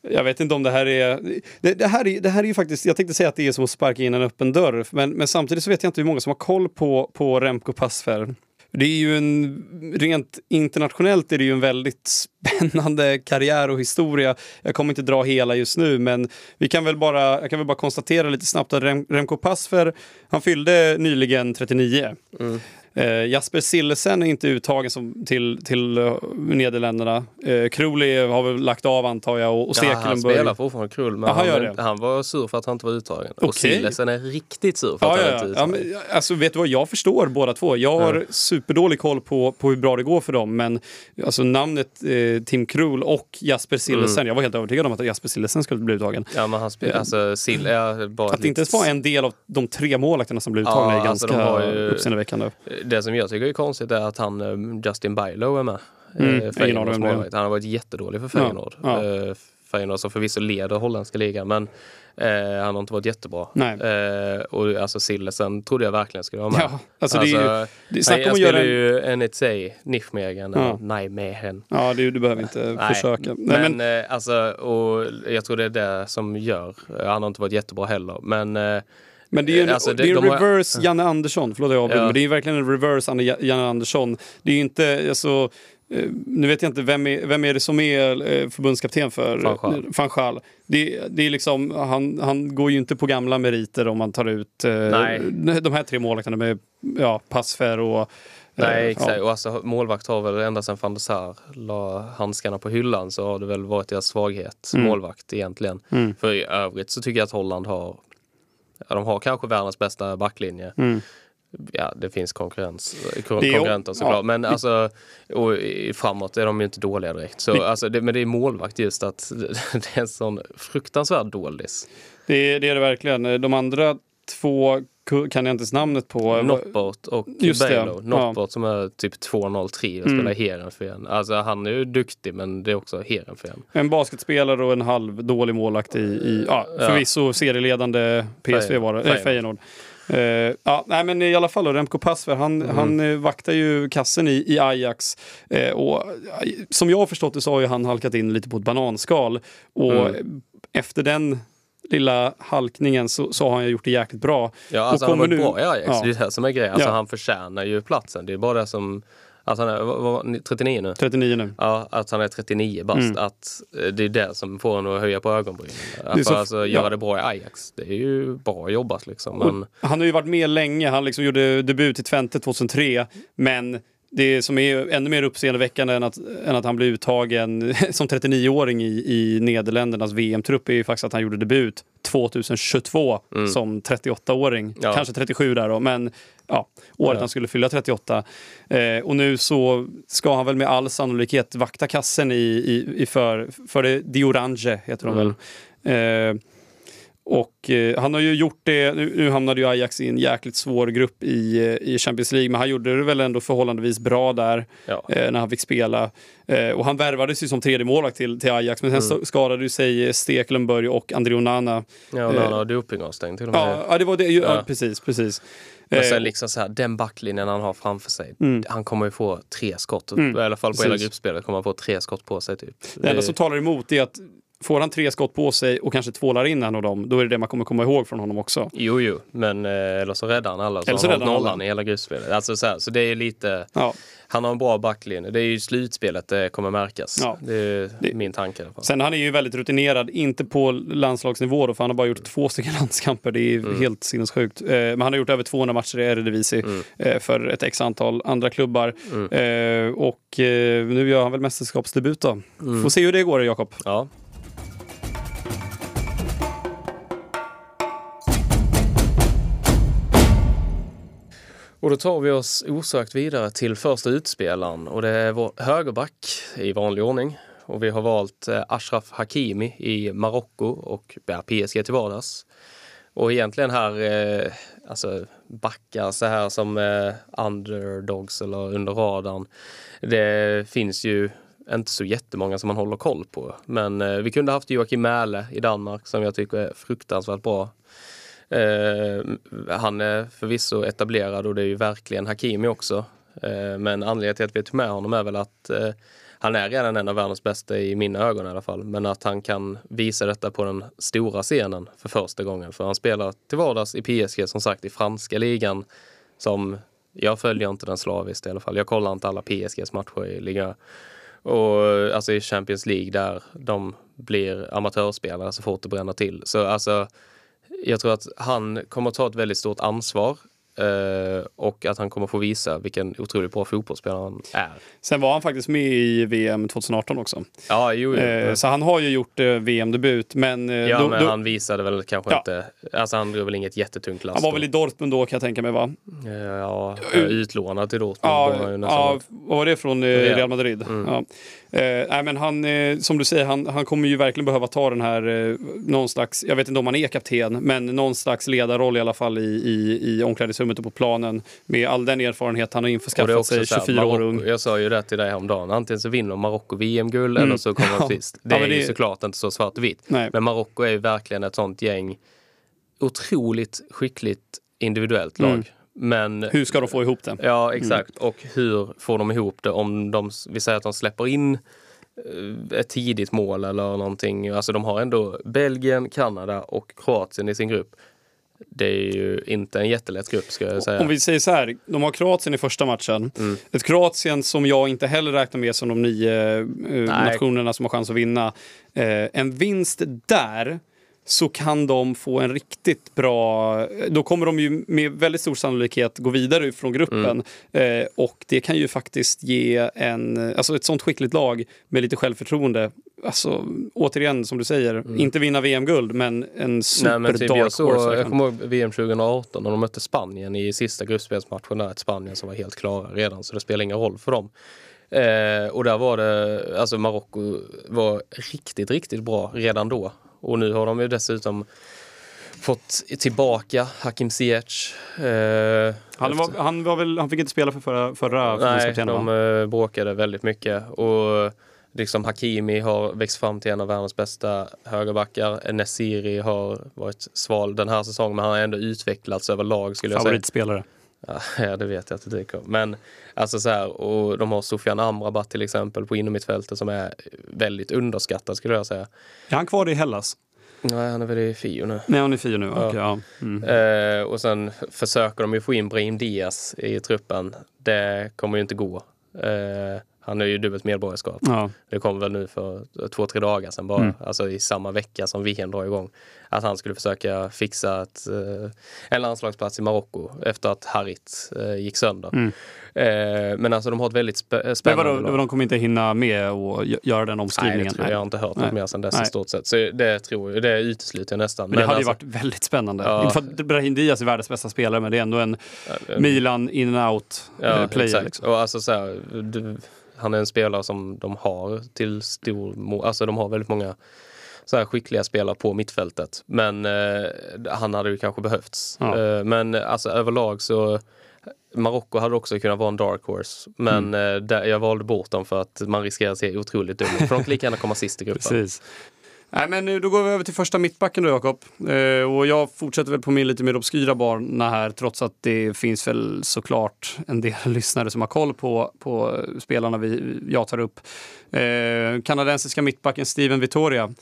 jag vet inte om det här är det, det, här är... det här är ju faktiskt, jag tänkte säga att det är som att sparka in en öppen dörr, men, men samtidigt så vet jag inte hur många som har koll på, på Remco Passfer. Det är ju en, rent internationellt är det ju en väldigt spännande karriär och historia. Jag kommer inte dra hela just nu, men vi kan väl bara, jag kan väl bara konstatera lite snabbt att Remco Passfer, han fyllde nyligen 39. Mm. Eh, Jasper Sillesen är inte uttagen som, till, till uh, Nederländerna. Eh, Kruli har väl lagt av antar jag och, och Ja, han spelar fortfarande krull men Ja, han han, var sur för att han inte var uttagen. Och Okej. Sillesen är riktigt sur för Ja, att han ja, inte ja. är ja uttagen. men, alltså, vet du vad, jag förstår båda två. Jag har Ja. superdålig koll på, på hur bra det går för dem. Men alltså, namnet eh, Tim Krul och Jasper Sillesen, Mm. jag var helt övertygad om att Jasper Sillesen skulle bli uttagen. Ja, men han spelar, alltså Sill är bara Att det inte ens var en del av de tre målvakterna som blev Ja, uttagna är alltså, ganska ju- uppseendeväckande. Det som jag tycker är konstigt är att han, eh, Justin Bylow är med. Mm, Eh, är. målvakt. Han har varit jättedålig för Feyenoord. Ja, Eh, Feyenoord som förvisso leder holländska ligan men eh, han har inte varit jättebra. Eh, och alltså Sillesen trodde jag verkligen skulle vara med. Ja, alltså, det är ju, det, snacka om jag att göra en... ju NETC, Nijmegen, Ja. Nijmegen. Ja, det, du behöver inte Nej. försöka. Nej, Men, men, eh, alltså, och jag tror det är det som gör. Han har inte varit jättebra heller. Men Men det är ju en, Alltså, det- det är en de har- reverse Janne Andersson, förlåt jag avbryter, Ja. men det är verkligen en reverse Anne- Janne Andersson. Det är ju inte, alltså, eh, nu vet jag inte, vem är, vem är det som är eh, förbundskapten för Gaal? Det, det är liksom, han, han går ju inte på gamla meriter om man tar ut eh, Nej. de här tre målvakterna med ja, Passfer och... eh, nej, exakt. Ja. Och alltså, målvakt har väl ända sedan van der Sar la handskarna på hyllan så har det väl varit deras svaghet. Mm. Målvakt egentligen. Mm. För i övrigt så tycker jag att Holland har Ja, de har kanske världens bästa backlinje. Mm. ja, det finns konkurrens, konkurrenter såklart. ja. Men alltså, och framåt är de ju inte dåliga direkt. Så, alltså, det, men det är målvakt just att det är en sån fruktansvärd doldis. Det, är- det är det verkligen. De andra två kan jag inte ens namnet på. Noppert och Just det, Balo. Noppert som är typ 2,03 och Mm. spelar Heerenveen. Alltså han är ju duktig men det är också Heerenveen. En basketspelare och en halv dålig målvakt i, i ja, Ja. förvisso serieledande PSV var det, nej, Feyenoord. Eh, ja, nej, men i alla fall då, Remco Passver, han, Mm. han eh, vaktar ju kassen i, i Ajax. Eh, och, eh, som jag har förstått det så har ju han halkat in lite på ett bananskal. Och Mm. efter den lilla halkningen så, så har han gjort det jäkligt bra. Ja, alltså han kommer var nu- bra i Ajax. Ja. Det är det som är grejen. Alltså Ja. han förtjänar ju platsen. Det är bara det som... Att han är vad, vad, 39 nu? 39 nu. Ja, att han är 39 bast. Mm. Att eh, det är det som får honom att höja på ögonbrynen. är För så- alltså, göra ja. det bra i Ajax, det är ju bra jobbat liksom. Men, Han har ju varit med länge. Han liksom gjorde debut i Twente 2003. Men det som är ännu mer uppseendeväckande än att, än att han blev uttagen som 39-åring i, i Nederländernas VM-trupp är ju faktiskt att han gjorde debut 2022 som 38-åring. Mm. Ja. Kanske 37 där då, men ja, året Ja. han skulle fylla 38. Eh, och nu så ska han väl med all sannolikhet vakta kassen i, i, i för, för det Orange, heter de Mm. väl. Eh, och eh, han har ju gjort det, nu, nu hamnade ju Ajax i en jäkligt svår grupp i, eh, i Champions League, men han gjorde det väl ändå förhållandevis bra där ja. eh, när han fick spela. Eh, och han värvades ju som tredje målvakt till, till Ajax, men sen Mm. skadade ju sig Stekelenburg och André Onana. ja, och han eh, dopingavstängd till och med. Ja, ja, det var det. ju- Ja, Ja. precis, precis. Eh, sen liksom så här, den backlinjen han har framför sig, Mm. han kommer ju få tre skott. Mm, I alla fall på hela precis. gruppspelet kommer han få tre skott på sig typ. Det enda som talar emot är att får han tre skott på sig och kanske tvålar in en av dem, då är det det man kommer komma ihåg från honom också. Jo, jo, men eh, eller så räddar han alla. Så Eller så han nollan alla. i hela gruppspelet. Alltså så, här, så det är lite, Ja. han har en bra backlinje. Det är ju slutspelet det kommer märkas. Ja. Det är Det- min tanke i alla fall. Sen han är ju väldigt rutinerad, inte på landslagsnivå då, för han har bara gjort två stycken landskamper. Det är Mm. helt sinnessjukt. Eh, men han har gjort över 200 matcher i Eredivisie Mm. eh, för ett x antal andra klubbar. Mm. Eh, och eh, nu gör han väl mästerskapsdebut då. Mm. Får se hur det går Jakob. Ja. Och då tar vi oss osökt vidare till första utspelaren och det är vår högerback i vanlig ordning. Och vi har valt eh, Ashraf Hakimi i Marocko och bär PSG till vardags. Och egentligen här, eh, alltså backar så här som eh, underdogs eller under radarn. Det finns ju inte så jättemånga som man håller koll på. Men eh, vi kunde haft Joakim Mähle i Danmark som jag tycker är fruktansvärt bra. Eh, han är förvisso etablerad och det är ju verkligen Hakimi också. Eh, men anledningen till att vi tog med honom är väl att eh, han är redan en av världens bästa i mina ögon i alla fall. Men att han kan visa detta på den stora scenen för första gången. För han spelar till vardags i PSG, som sagt i franska ligan. Som jag följer inte den slaviskt i alla fall. Jag kollar inte alla PSGs matcher i ligan. Och alltså i Champions League där de blir amatörspelare så fort det bränner till. Så alltså, jag tror att han kommer ta ett väldigt stort ansvar och att han kommer få visa vilken otroligt bra fotbollsspelare han är. Sen var han faktiskt med i VM 2018 också. Ja, jo, jo. Eh, så han har ju gjort eh, VM-debut, men, eh, ja, då, men då, han visade väl kanske Ja. inte... Alltså han drog väl inget jättetungt lass han var då. väl i Dortmund då kan jag tänka mig va? Eh, Ja, utlånad till Dortmund. Ja, ja vad var det från eh, Real. Madrid? Mm. Ja. Eh, nej, men han, eh, som du säger, han, han kommer ju verkligen behöva ta den här, eh, någon slags, jag vet inte om han är kapten, men någon slags ledarroll i alla fall i, i, i omklädningsrummet och på planen med all den erfarenhet han har det införskaffat sig, så här, 24 år ung. Jag sa ju det till dig häromdagen. Antingen så vinner Marocko VM-guld Mm. eller så kommer de sist. Det Ja, är men ju det- såklart inte så svart och vitt. Nej. Men Marocko är ju verkligen ett sånt gäng. Otroligt skickligt individuellt lag. Mm. Men Hur ska de få ihop det? Ja, exakt. Och hur får de ihop det om de, vi säger att de släpper in eh, ett tidigt mål eller någonting. Alltså de har ändå Belgien, Kanada och Kroatien i sin grupp. Det är ju inte en jättelätt grupp ska jag säga. Om vi säger så här, de har Kroatien i första matchen. Mm. Ett Kroatien som jag inte heller räknar med som de nio eh, nationerna som har chans att vinna. Eh, en vinst där så kan de få en riktigt bra... Då kommer de ju med väldigt stor sannolikhet gå vidare från gruppen. Eh, och det kan ju faktiskt ge en... Alltså ett sånt skickligt lag med lite självförtroende. Alltså återigen, som du säger, inte vinna VM-guld men en super Nej, men typ dark jag, horse. jag kommer ihåg VM 2018 när de mötte Spanien i sista gruppspelsmatchen. Där, ett Spanien som var helt klara redan så det spelar ingen roll för dem. Eh, och där var det, alltså Marocko var riktigt, riktigt bra redan då. Och nu har de ju dessutom fått tillbaka Hakim Ziyech. Eh, Han, var, han, var väl, han fick inte spela för förra, förra Nej, de va? eh, bråkade väldigt mycket. Och liksom Hakimi har växt fram till en av världens bästa högerbackar. Nesiri har varit sval den här säsongen men han har ändå utvecklats överlag skulle jag säga. Favoritspelare. Ja, det vet jag att det dyker. Men alltså så här, och de har Sofian Amrabat till exempel på innermittfältet som är väldigt underskattad skulle jag säga. Är han kvar i Hellas? Nej, han är väl i Fio nu. Nej, han är Fio nu. Ja. Okej, ja. Mm. Eh, och sen försöker de ju få in Brahim Diaz i truppen. Det kommer ju inte gå. Eh, han har ju dubbelt medborgarskap. Ja. Det kom väl nu för två, tre dagar sedan bara. Mm. Alltså i samma vecka som VM drar igång. Att han skulle försöka fixa ett, eh, en landslagsplats i Marocko efter att Harit eh, gick sönder. Mm. Eh, men alltså de har ett väldigt spä- Men spännande vadå, lag. de kommer inte hinna med och gö- göra den Nej, omskrivningen? det tror jag. jag har inte hört Nej. något mer sedan dess Nej. i stort sett. Så det tror jag, det utesluter jag nästan. Men det hade alltså, ju varit väldigt spännande. Ja. Inte för att Brahim Diaz är världens bästa spelare, men det är ändå en eh, Milan in and out Ja, player. exakt. Liksom. Och alltså så här, du, han är en spelare som de har till stor Alltså de har väldigt många så här skickliga spelare på mittfältet. Men eh, han hade ju kanske behövts. Ja. Eh, men alltså överlag så Marocko hade också kunnat vara en dark horse. Men Mm. eh, där, jag valde bort dem för att man riskerar att se otroligt dum ut. För de kan lika gärna komma sist i gruppen. Precis. Nej, men nu, då går vi över till första mittbacken då, Jakob. Eh, och jag fortsätter väl på min lite mer obskyra bana här, trots att det finns väl såklart en del lyssnare som har koll på, på spelarna vi, jag tar upp. Eh, kanadensiska mittbacken Steven Vittoria.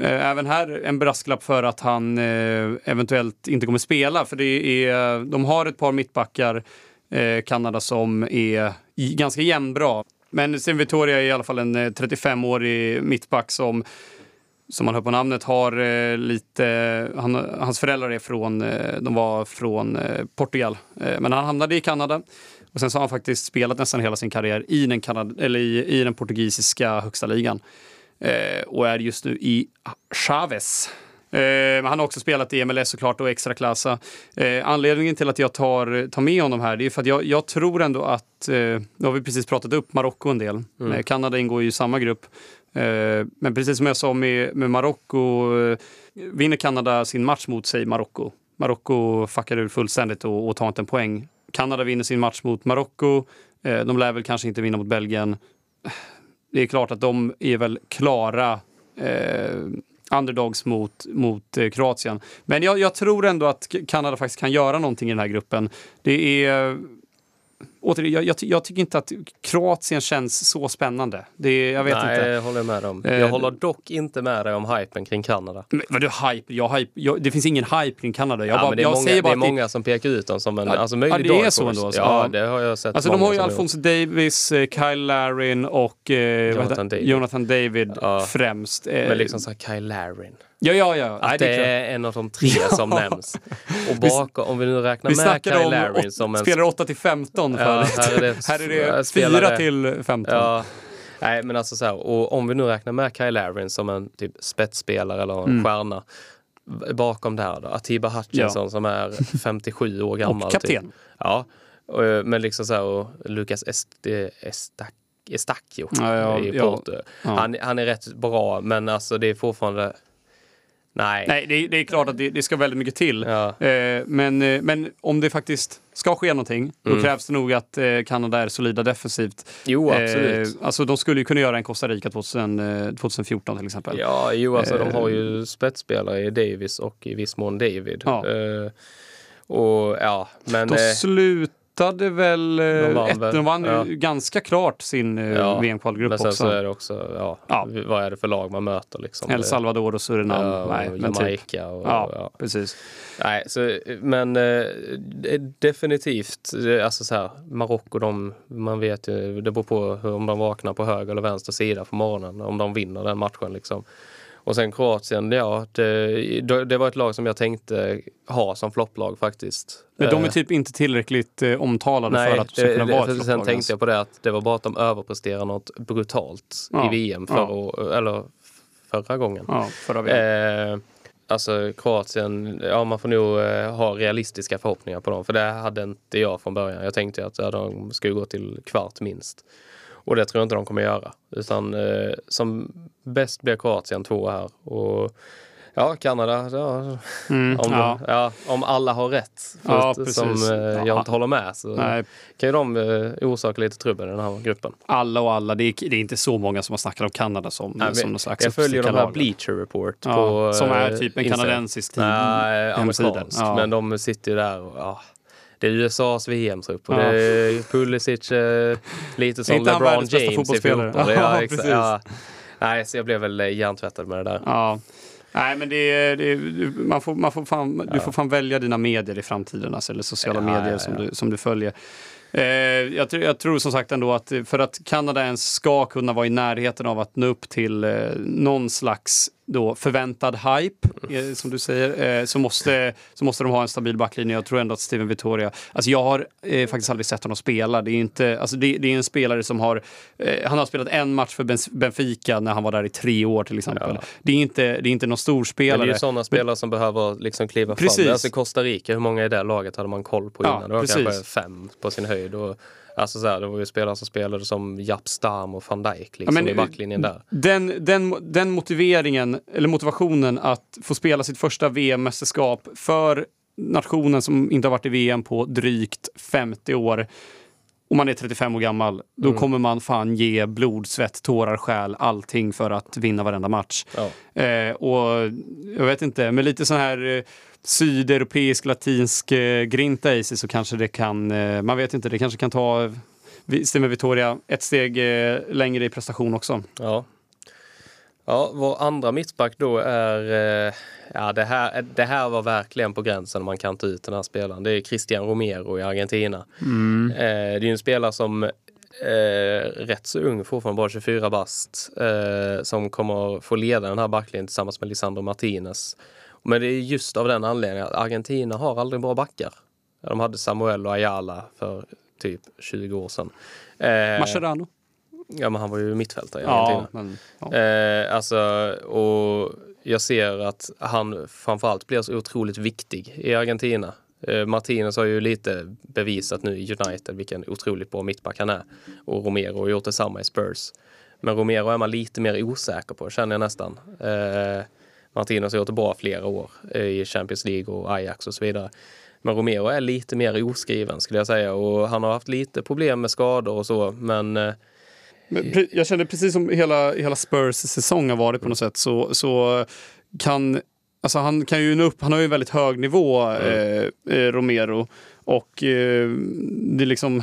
Eh, även här en brasklapp för att han eh, eventuellt inte kommer spela. För det är, de har ett par mittbackar, eh, Kanada, som är ganska jämnbra. Men Steven Vittoria är i alla fall en 35-årig mittback som som man hör på namnet, har eh, lite... Han, hans föräldrar är från, eh, de var från eh, Portugal, men han hamnade i Kanada. Och sen så har han faktiskt spelat nästan hela sin karriär i den, Kanad- eller i, i den portugisiska högsta ligan. Eh, och är just nu i Chaves. Eh, han har också spelat i MLS såklart och Extraklassa. Eh, anledningen till att jag tar, tar med honom här det är för att jag, jag tror ändå att, eh, nu har vi precis pratat upp Marocko en del. Eh, Kanada ingår ju i samma grupp. Eh, men precis som jag sa med, med Marocko, vinner Kanada sin match mot sig Marocko. Marocko fuckar ur fullständigt och, och tar inte en poäng. Kanada vinner sin match mot Marocko. De lär väl kanske inte vinna mot Belgien. Det är klart att de är väl klara eh, underdogs mot, mot eh, Kroatien. Men jag, jag tror ändå att Kanada faktiskt kan göra någonting i den här gruppen. Det är... Återigen, jag, jag, jag tycker inte att Kroatien känns så spännande. Det är, jag vet Nej, inte. det håller jag med om. Eh, Jag håller dock inte med dig om hypen kring Kanada. Men vadå hype? Jag hype jag, det finns ingen hype kring Kanada. Jag, ja, bara, det är jag många, säger det bara är det- många som pekar ut dem som en Ja, alltså, möjlig ja, det är så ändå, alltså. Ja, det har jag sett Alltså de har ju Alphonse Davis, eh, Kyle Larin och eh, Jonathan David. Jonathan David Ja. främst. Eh. Men liksom så här Kyle Larin. Ja, ja, ja. Nej, Att det det är är en av de tre som nämns. Och bakom, om vi nu räknar Vi med Kyle åt, som en... spelar 8 till 15 Ja, förut. här är det- här är det jag 4 spelade- till 15. Ja, nej men alltså så här, och om vi nu räknar med Kyle Larin som en typ spetsspelare eller en Mm. stjärna. Bakom där då, Atiba Hutchinson som är 57 år gammal. och kapten. Typ. Ja, och, eh, men liksom så här, och Lucas Est, Estac, Estacchio Ja, ja, i ja. Porto. Ja. Han, han är rätt bra, men alltså det är fortfarande... Nej. Nej, det, är- det är klart att det, det ska väldigt mycket till. Ja. Eh, men, eh, men om det faktiskt ska ske någonting, då Mm. krävs det nog att eh, Kanada är solida defensivt. Jo, absolut. Eh, alltså de skulle ju kunna göra en Costa Rica 2000, eh, 2014 till exempel. Ja, jo, alltså de har Eh. ju spetsspelare i Davis och i viss mån David. Ja. Eh, och ja, men... De eh, slutade väl... eh, De vann ett, väl, de vann ja. ganska klart sin eh, Ja, VM-kvalgrupp men sen också. så är det också, ja, Ja. vad är det för lag man möter liksom? El Salvador och Surinam. Ja, och Nej, typ. Jamaica och, Ja, precis. Nej, så, men eh, definitivt, alltså så här, Marocko, de, man vet ju, det beror på hur, om de vaknar på höger eller vänster sida på morgonen, om de vinner den matchen liksom. Och sen Kroatien, ja, det, det var ett lag som jag tänkte ha som flopplag faktiskt. Men de är Eh, typ inte tillräckligt eh, omtalade Nej, för att de ska kunna det- vara ett för sen flopplag tänkte ens. jag på det att det var bara att de överpresterade något brutalt Ja, i VM förra, eller förra gången. Ja, förra VM. Eh, alltså Kroatien, ja man får nog eh, ha realistiska förhoppningar på dem. För det hade inte jag från början. Jag tänkte att ja, de skulle gå till kvart minst. Och det tror jag inte de kommer göra. Utan eh, som bäst blir Kroatien två här. Och ja, Kanada, ja, Mm, om, ja. ja, om alla har rätt. Ja, som eh, jag Ja. inte håller med så Nej, kan ju de eh, orsaka lite trubbel i den här gruppen. alla och alla. Det är, det är inte så många som har snackat om Kanada som, Nej, som någon slags jag följer de här. Bleacher Report på som är eh, typ en kanadensisk tid. Nej, amerikansk. Men de sitter ju där och ja, det är USAs VM-trupp och Ja. det är Pulisic eh, lite som LeBron James i fotboll. Ja, Ja. Nej, så jag blev väl eh, hjärntvättad med det där. Ja. Nej, men det det man får, man får fan, du får fan välja dina medier i framtiden, alltså, eller sociala medier Som, du, som du följer. Eh, jag, tror- jag tror som sagt ändå att för att Kanada ens ska kunna vara i närheten av att nå upp till eh, någon slags då förväntad hype, eh, som du säger, eh, så, måste, så måste de ha en stabil backlinje. Jag tror ändå att Steven Vittoria, alltså jag har eh, faktiskt aldrig sett honom spela. Det är, inte, alltså det, det är en spelare som har, eh, han har spelat en match för Benf- Benfica när han var där i tre år till exempel. Ja. Det, är inte, det är inte någon Men storspelare. det är ju sådana spelare som behöver liksom kliva Precis. fram. Alltså Costa Rica, hur många i det laget hade man koll på Ja, innan? det var precis. kanske fem på sin höjd. Och, alltså så här, det var ju spelare som spelade som Japp Stam och van Dijk liksom, men, i backlinjen där. Den, den, den motiveringen, eller motivationen att få spela sitt första VM-mästerskap för nationen som inte har varit i VM på drygt 50 år och man är 35 år gammal, då Mm. kommer man fan ge blod, svett, tårar, själ, allting för att vinna varenda match. Ja. Eh, och jag vet inte, med lite sån här eh, sydeuropeisk, latinsk eh, grinta i sig så kanske det kan, eh, man vet inte, det kanske kan ta Steven Vittoria ett steg eh, längre i prestation också. Ja. Ja, vår andra mittback då är, ja det här, det här var verkligen på gränsen om man kan ta ut den här spelaren. Det är Christian Romero i Argentina. Eh, det är ju en spelare som eh, rätt så ung, fortfarande bara 24 bast, eh, som kommer få leda den här backlinjen tillsammans med Lisandro Martinez. Men det är just av den anledningen att Argentina har aldrig bra backar. De hade Samuel och Ayala för typ 20 år sedan. Eh, Mascherano. ja, men han var ju mittfältare i Argentina. Ja, men, ja. Eh, alltså, och jag ser att han framförallt blir så otroligt viktig i Argentina. Eh, Martinez har ju lite bevisat nu i United vilken otroligt bra mittback han är. Och Romero har gjort detsamma i Spurs. Men Romero är man lite mer osäker på, känner jag nästan. Eh, Martinez har gjort det bra flera år eh, i Champions League och Ajax och så vidare. Men Romero är lite mer oskriven skulle jag säga och han har haft lite problem med skador och så men eh, Men jag känner precis som hela, hela Spurs säsong har varit på något sätt så, så kan Alltså han kan ju nå upp, han har ju en väldigt hög nivå, eh, eh, Romero. Och eh, det är liksom,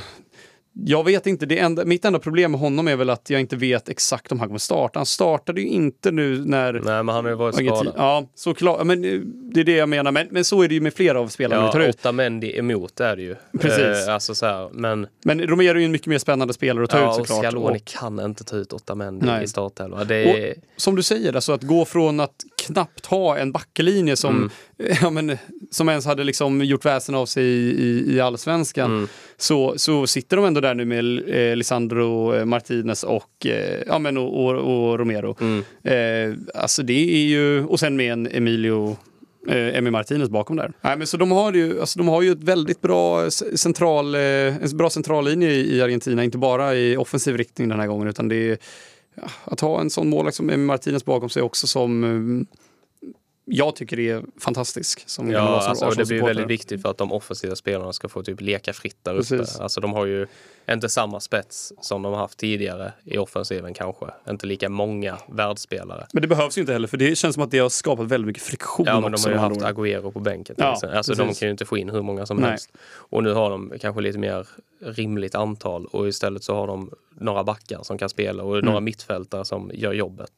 jag vet inte, det enda, mitt enda problem med honom är väl att jag inte vet exakt om han kommer starta. Han startade ju inte nu när nej men han har ju varit skadad. Ja, såklart. Ja, Men eh, det är det jag menar. Men, men så är det ju med flera av spelarna vi tar Ja, ut. Otamendi emot är det ju. Precis. Eh, alltså så här, men Men Romero är ju en mycket mer spännande spelare att ta ja, ut såklart. Scaloni Och- kan inte ta ut Otamendi Nej. i startelva. Det är, som du säger, alltså att gå från att knappt ha en backlinje som, Mm. ja, men, som ens hade liksom gjort väsen av sig i, i, i allsvenskan, Mm. Så, så sitter de ändå där nu med eh, Lisandro Martinez och, eh, ja, men, och, och, och Romero. mm, Eh, alltså det är ju, och sen med en Emilio eh, Emi Martinez bakom där. Nej, men så de har ju, alltså de har ju ett väldigt bra s- central, eh, en bra centrallinje i, i Argentina, inte bara i offensiv riktning den här gången, utan det är att ha en sån målvakt som Emi Martinez bakom sig också som eh, jag tycker är fantastisk. Som ja, alltså, och det blir väldigt viktigt för att de offensiva spelarna ska få typ leka fritt där uppe. Alltså de har ju inte samma spets som de har haft tidigare i offensiven kanske. Inte lika många världsspelare. Men det behövs ju inte heller, för det känns som att det har skapat väldigt mycket friktion Ja, men de har ju haft. Agüero på bänken. Ja, alltså de kan ju inte få in hur många som Nej. helst. Och nu har de kanske lite mer rimligt antal och istället så har de några backar som kan spela och några Mm. mittfältare som gör jobbet.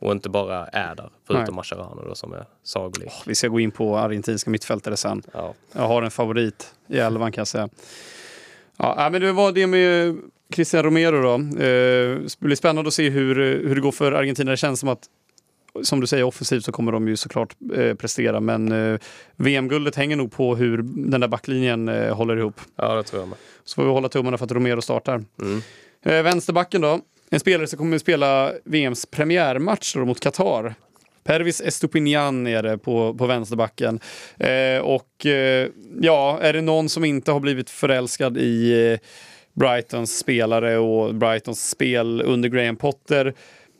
Och inte bara är där, förutom. Mascherano då som är sagolik. Vi ska gå in på argentinska mittfältare sen. Ja. Jag har en favorit i elvan kan jag säga. Ja, nej, men det var det med Christian Romero då. Eh, det blir spännande att se hur, hur det går för Argentina. Det känns som att som du säger, offensivt så kommer de ju såklart eh, prestera. Men eh, VM-guldet hänger nog på hur den där backlinjen eh, håller ihop. Ja, det tror jag med. Så får vi hålla tummarna för att Romero startar. Mm. Vänsterbacken då. En spelare som kommer att spela VMs premiärmatch mot Qatar. Pervis Estupinian är det på, på vänsterbacken. Eh, och eh, ja, är det någon som inte har blivit förälskad i eh, Brightons spelare och Brightons spel under Graham Potter.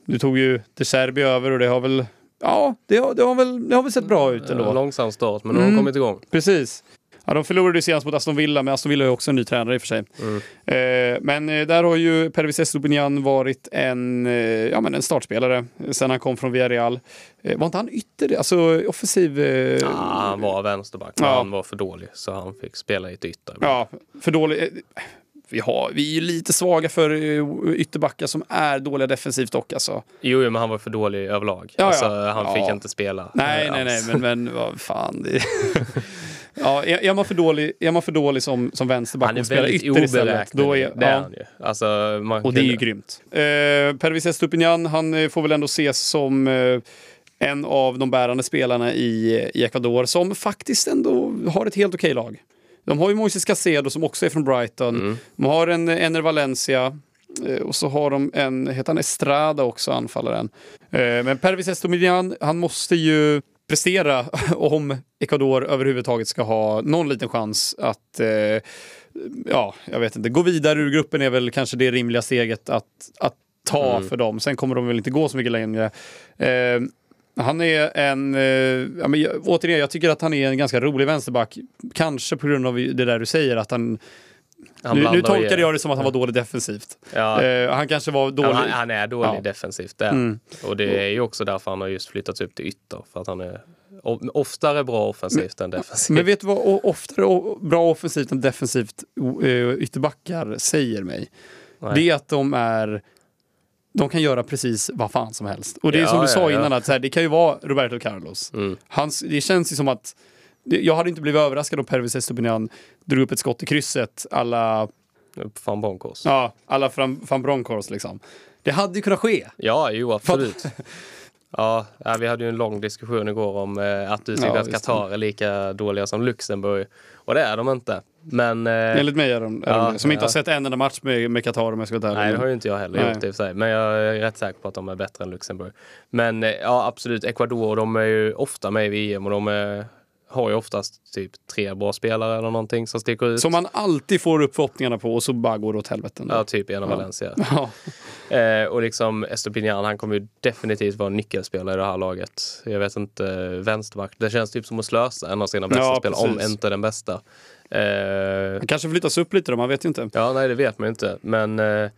Nu tog ju De Serbi över och det har väl Ja, det har, det har, väl, det har väl sett bra ut ändå. En långsam start, men nu har de Mm. kommit igång. Precis. Ja, de förlorade senast mot Aston Villa, men Aston Villa är också en ny tränare i och för sig. Mm. Eh, men eh, där har ju Pervis Estupinian varit en, eh, ja, men en startspelare sen han kom från Villarreal. Eh, var inte han ytter, alltså offensiv? Eh, Ja, han var vänsterback, Ja. han var för dålig så han fick spela i ett ytter. Ja, för dålig. Vi, har, vi är ju lite svaga för ytterbackar som är dåliga defensivt dock alltså. Jo, men han var för dålig överlag. Ja, alltså, han fick inte spela. Nej, nej, nej, men, men vad fan. Ja, är, är, man för dålig, är man för dålig som, som vänsterback Han är och spelar ytter istället, då är, det är ja, han ju. Alltså, Och det är ju grymt. Eh, Pervis Estupinian, han eh, får väl ändå ses som eh, en av de bärande spelarna i, i Ecuador som faktiskt ändå har ett helt okej lag. De har ju Moises Casedo som också är från Brighton. Mm. De har en Ener Valencia. eh, Och så har de en, heter han Estrada också, anfallaren. Eh, Men Pervis Estupinian, han måste ju prestera om Ecuador överhuvudtaget ska ha någon liten chans att eh, ja, jag vet inte, gå vidare ur gruppen är väl kanske det rimliga steget att, att ta Mm. för dem. Sen kommer de väl inte gå så mycket längre. Eh, han är en, eh, ja, men återigen, jag tycker att han är en ganska rolig vänsterback. Kanske på grund av det där du säger att han... Nu, nu tolkade jag det som att han var dålig defensivt. Ja. Eh, han kanske var dålig... Han, han är dålig Ja. defensivt där. Mm. Och det är ju också därför han har just flyttats upp till ytter. För att han är oftare bra offensivt än defensivt. Men vet du vad oftare bra offensivt än defensivt uh, ytterbackar säger mig? Nej. Det är att de är... De kan göra precis vad fan som helst. Och det är Ja, som du sa ja. innan, att här, det kan ju vara Roberto Carlos. Mm. Hans, det känns ju som att... Jag hade inte blivit överraskad om Pervis Estupinian drog upp ett skott i krysset alla, Van Bronckhorst. Ja. alla van, van Bronckhorst liksom. Det hade ju kunnat ske. ja, jo absolut. Ja, vi hade ju en lång diskussion igår om eh, att du tycker Ja, att. Qatar är lika dåliga som Luxemburg. Och det är de inte. Men eh, Enligt mig är de, är Ja, de. Som inte ja. har sett en enda match med, Qatar om jag ska vara. Nej, det har ju inte jag heller Nej. gjort i och för sig. Men jag är rätt säker på att de är bättre än Luxemburg. Men eh, ja, absolut. Ecuador, de är ju ofta med i VM och de är, har ju oftast typ tre bra spelare eller någonting som sticker ut. Som man alltid får upp förhoppningarna på och så bara går det åt helvete. Ja, typ Ena Ja. Valencia. Ja. Eh, och liksom Estopinian, han kommer ju definitivt vara nyckelspelare i det här laget. Jag vet inte, vänsterback. Det känns typ som att slösa en av sina bästa Ja, spelare, om inte den bästa. Eh, Han kanske flyttas upp lite då, man vet ju inte. Ja, nej det vet man ju inte. Men eh,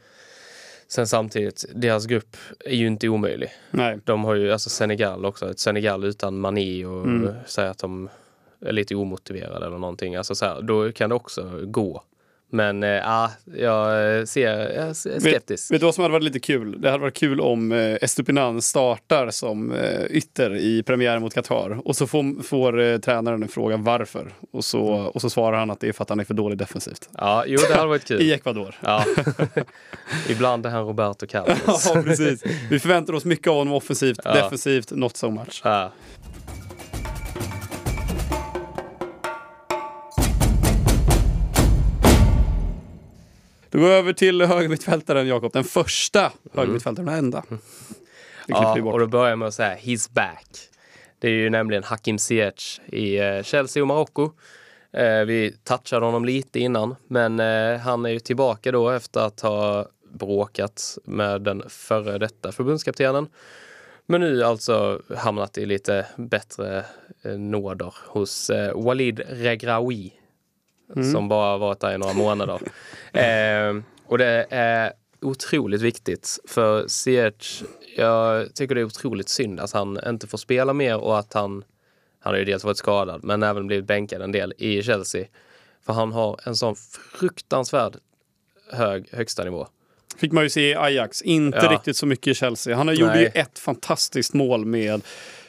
sen samtidigt, deras grupp är ju inte omöjlig. Nej. De har ju alltså Senegal också, ett Senegal utan Mané och Mm. säga att de är lite omotiverade eller någonting. Alltså så här, då kan det också gå. Men ja, jag ser, jag är skeptisk. Vet du vad som hade varit lite kul? Det hade varit kul om eh, Estupinan startar som eh, ytter i premiären mot Qatar. Och så får, får eh, tränaren en fråga varför. Och så, och så svarar han att det är för att han är för dålig defensivt. Ja, jo det hade varit kul. I Ecuador. Ja. Ibland är han Roberto Carlos. ja, precis. Vi förväntar oss mycket av honom offensivt. Ja. Defensivt, not so much. Ja. Går över till högermittfältaren, Jakob. Den första högermittfältaren, den enda. Klipper Ja, och då börjar jag med att säga he's back. Det är ju nämligen Hakim Ziyech i eh, Chelsea och Marocko. Eh, vi touchade honom lite innan, men eh, han är ju tillbaka då efter att ha bråkat med den före detta förbundskaptenen. Men nu alltså hamnat i lite bättre nåder hos Walid Regraoui som bara varit där i några månader. eh, och det är otroligt viktigt för Ziyech, jag tycker det är otroligt synd att han inte får spela mer och att han, han har ju dels varit skadad men även blivit bänkad en del i Chelsea. För han har en sån fruktansvärd hög högsta nivå. Fick man ju se i Ajax. Inte Ja. riktigt så mycket i Chelsea. Han gjorde ju ett fantastiskt mål med,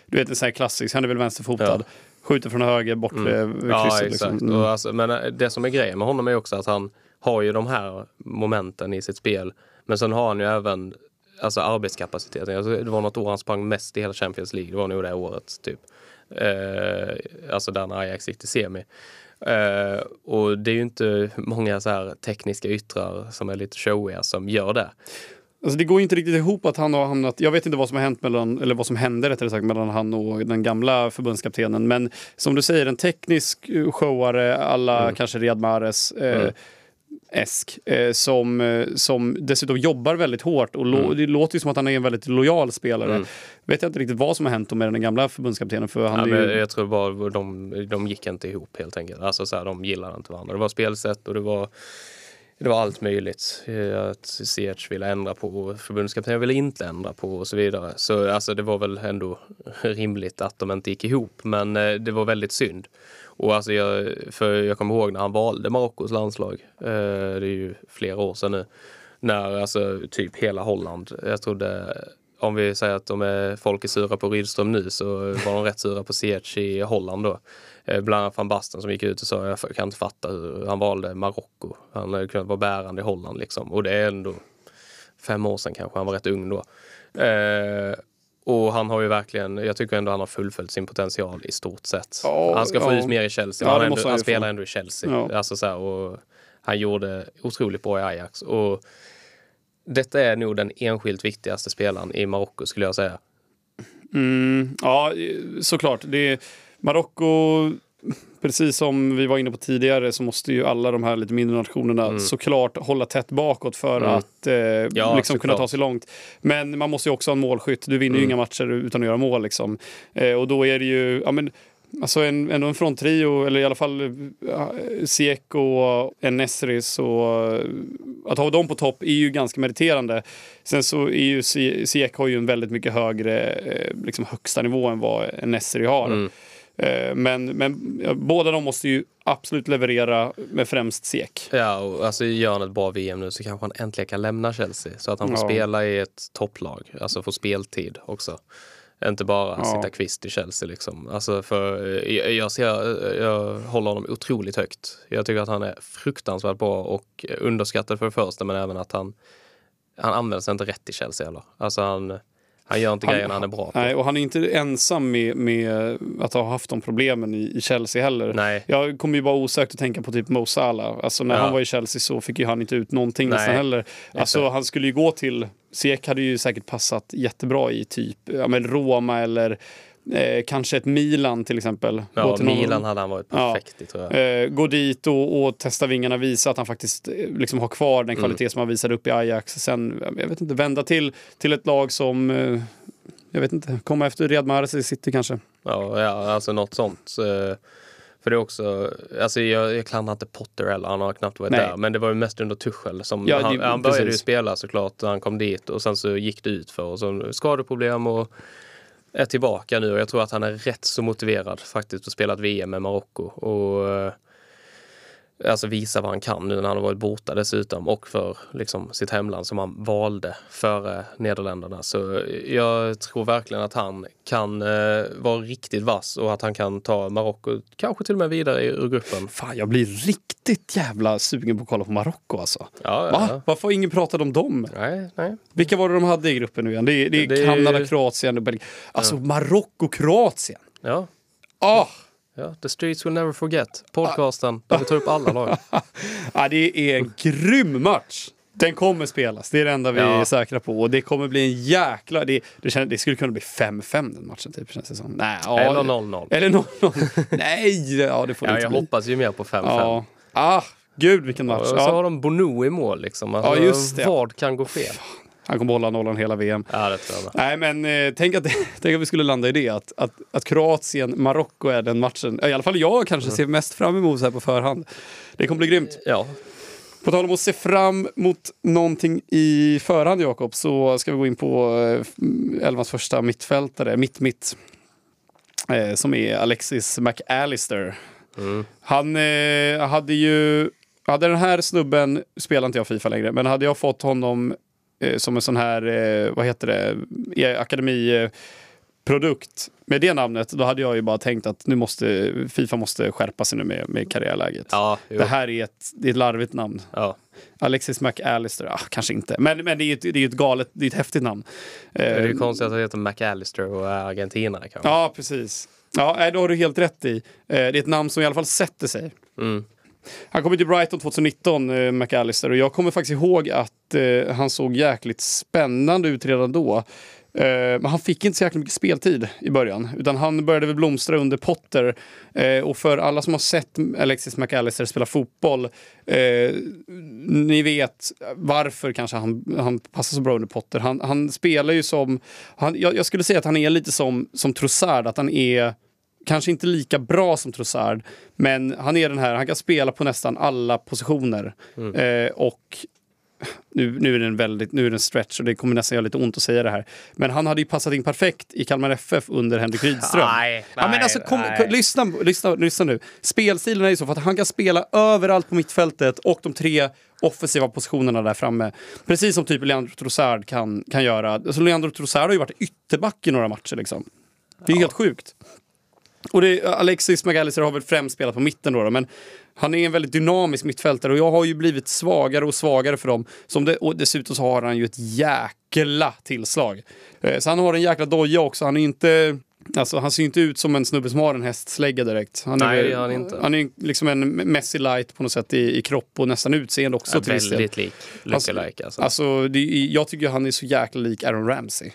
du vet en sån här klassisk, han är väl vänsterfotad. Ja. Skjuter från höger bort vid Ja, krysset. Liksom. Mm. Alltså, men eh, det som är grejen med honom är också att han har ju de här momenten i sitt spel. Men sen har han ju även alltså arbetskapaciteten. Alltså, det var något år han sprang mest i hela Champions League. Det var nog det året typ. Eh, alltså där när Ajax gick till semi. Eh, och det är ju inte många så här tekniska yttrar som är lite showiga som gör det. Alltså det går inte riktigt ihop att han har hamnat... Jag vet inte vad som har hänt mellan, eller vad som hände rättare sagt mellan han och den gamla förbundskaptenen. Men som du säger, en teknisk showare alla mm. kanske Riyad Mahrez. Eh, mm. Esk, eh, som, eh, som dessutom jobbar väldigt hårt och mm. det låter ju som att han är en väldigt lojal spelare. Mm. Vet jag inte riktigt vad som har hänt med den gamla förbundskaptenen. För han ja, ju... Jag tror bara de, de gick inte ihop helt enkelt. Alltså så här, de gillade inte varandra. Det var spelsätt och det var det var allt möjligt. Eh, att Ziyech ville ändra på, förbundskaptenen ville inte ändra på och så vidare. Så alltså, det var väl ändå rimligt att de inte gick ihop. Men eh, det var väldigt synd. Och alltså jag, för jag kommer ihåg när han valde Marockos landslag. Eh, det är ju flera år sedan nu. När alltså typ hela Holland, jag trodde om vi säger att de är, folk är sura på Rydström nu så var de rätt sura på Ziyech i Holland då. Eh, bland annat van Basten som gick ut och sa jag kan inte fatta hur han valde Marocko. Han kunnat vara bärande i Holland liksom. Och det är ändå fem år sedan kanske, han var rätt ung då. Eh, och han har ju verkligen, jag tycker ändå han har fullföljt sin potential i stort sett. Oh, han ska få oh. ut mer i Chelsea. Ja, han, ändå, han spelar ändå i Chelsea. Ja. Alltså så här, och han gjorde otroligt bra i Ajax. Och detta är nog den enskilt viktigaste spelaren i Marocko skulle jag säga. Mm, ja, såklart. Det Marocko, precis som vi var inne på tidigare, så måste ju alla de här lite mindre nationerna mm. såklart hålla tätt bakåt för mm. att eh, ja, liksom kunna ta sig långt. Men man måste ju också ha en målskytt. Du vinner mm. ju inga matcher utan att göra mål. Liksom. Eh, och då är det ju... Ja, men, Alltså en, ändå en fronttrio, eller i alla fall Seko och Enesris och att ha dem på topp är ju ganska meriterande. Sen så är ju Seko har ju en väldigt mycket högre eh, liksom högsta nivå än vad Enesri har. Mm. Eh, men, men båda de måste ju absolut leverera med främst SEK. Ja, och alltså gör han ett bra VM nu så kanske han äntligen kan lämna Chelsea. Så att han får ja. spela i ett topplag, alltså få speltid också. Inte bara ja. sitta kvist i Chelsea liksom. Alltså för eh, jag, ser, jag håller honom otroligt högt. Jag tycker att han är fruktansvärt bra och underskattad för det första men även att han han sig inte rätt i Chelsea heller. Alltså han, han gör inte han, grejerna han är bra på. Nej, och han är inte ensam med, med att ha haft de problemen i, i Chelsea heller. Nej. Jag kommer ju bara osökt att tänka på typ Mo Salah. Alltså när ja. han var i Chelsea så fick ju han inte ut någonting Nej. nästan heller. Alltså han skulle ju gå till, Ziyech hade ju säkert passat jättebra i typ ja, men Roma eller Eh, kanske ett Milan till exempel. Ja, till Milan någon... hade han varit perfekt ja. i tror jag. Eh, gå dit och, och, testa vingarna, visa att han faktiskt eh, liksom har kvar den mm. kvalitet mm. som han visade upp i Ajax. Sen, jag vet inte, vända till, till ett lag som, eh, jag vet inte, komma efter Riyad Mahrez i City kanske. Ja, ja alltså något sånt. Eh, för det är också, alltså jag, jag klandrar inte Potter heller, han har knappt varit Nej. där. Men det var ju mest under Tuchel som, ja, han, han började ju spela såklart han kom dit och sen så gick det ut för och så skadeproblem och är tillbaka nu och jag tror att han är rätt så motiverad faktiskt att spela ett VM med Marocko. Och eh, alltså visa vad han kan nu när han har varit borta dessutom och för liksom, sitt hemland som han valde före Nederländerna. Så jag tror verkligen att han kan eh, vara riktigt vass och att han kan ta Marocko kanske till och med vidare ur gruppen. Fan, jag blir riktigt jävla sugen på att kolla på Marocko alltså. Ja, ja, Va? Varför har ingen pratat om dem? Nej, nej. Vilka var det de hade i gruppen nu igen? Det är, det är det... Kanada, Kroatien och Belgien. Alltså ja. Marocko, Kroatien. Ja. Ah! Ja, The Streets Will Never Forget. Podcasten där vi tar upp alla lag. ja, det är en grym match. Den kommer spelas, det är det enda vi ja. är säkra på. Och det kommer bli en jäkla... Det, det, känns, det skulle kunna bli 5-5 den matchen, typ, känns det som. Nej, ja, eller 0-0. Eller 0-0. Nej, ja, det får ja, det Jag bli. hoppas ju mer på 5-5. Ja. Ah, gud vilken match. Och så har de Bono i mål liksom. Alltså, ja, just det. Vad kan gå fel? Han kommer hålla nollan hela VM. Ja, det tror jag Nej, men eh, tänk, att, tänk att vi skulle landa i det. Att, att, att Kroatien, Marocko är den matchen. I alla fall jag kanske mm. ser mest fram emot så här på förhand. Det kommer bli grymt. Ja. På tal om att se fram mot någonting i förhand, Jakob, så ska vi gå in på eh, elvans första mittfältare, mitt-mitt. Eh, som är Alexis McAllister. Mm. Han eh, hade ju hade den här snubben, spelar inte jag Fifa längre, men hade jag fått honom som en sån här, eh, vad heter det, akademi... produkt med det namnet, då hade jag ju bara tänkt att nu måste Fifa måste skärpa sig nu med, med karriärläget. Ja. Det här är ett, det är ett larvigt namn. ja. Alexis McAllister, ah, kanske inte. Men, men det är ju ett, det är ett galet, det är ett häftigt namn. Det är ju Eh, konstigt att det heter McAllister och är argentinare kanske. Ja, precis. Ja, då har du helt rätt i. Eh, Det är ett namn som i alla fall sätter sig. Mm. Han kom ju till Brighton 2019, eh, McAllister, och jag kommer faktiskt ihåg att eh, han såg jäkligt spännande ut redan då. Eh, men han fick inte så jäkla mycket speltid i början, utan han började väl blomstra under Potter. Eh, och för alla som har sett Alexis McAllister spela fotboll, eh, ni vet varför kanske han, han passar så bra under Potter. Han, han spelar ju som, han, jag, jag skulle säga att han är lite som, som Trossard, att han är kanske inte lika bra som Trossard, men han är den här, han kan spela på nästan alla positioner. Eh, och nu, nu är det en väldigt, nu är det en stretch och det kommer nästan göra lite ont att säga det här. Men han hade ju passat in perfekt i Kalmar FF under Henrik Rydström. Nej, ja, men alltså, kom, kom, lyssna, lyssna, lyssna nu. Spelstilen är ju så för att han kan spela överallt på mittfältet och de tre offensiva positionerna där framme. Precis som typ Leandro Trossard kan, kan göra. Alltså, Leandro Trossard har ju varit ytterback i några matcher liksom. Det är ju helt sjukt. Och det, Alexis McAllister har väl främst spelat på mitten då, då, men han är en väldigt dynamisk mittfältare och jag har ju blivit svagare och svagare för dem. Som det, och dessutom så har han ju ett jäkla tillslag. Eh, Så han har en jäkla doja också. Han är inte... Alltså, han ser ju inte ut som en snubbe som har en hästslägga direkt. Han är, Nej, han inte. Han är liksom en Messi light på något sätt i, i kropp och nästan utseende också. Ja, till väldigt lik. Lookalike alltså. Alltså, det, jag tycker han är så jäkla lik Aaron Ramsey.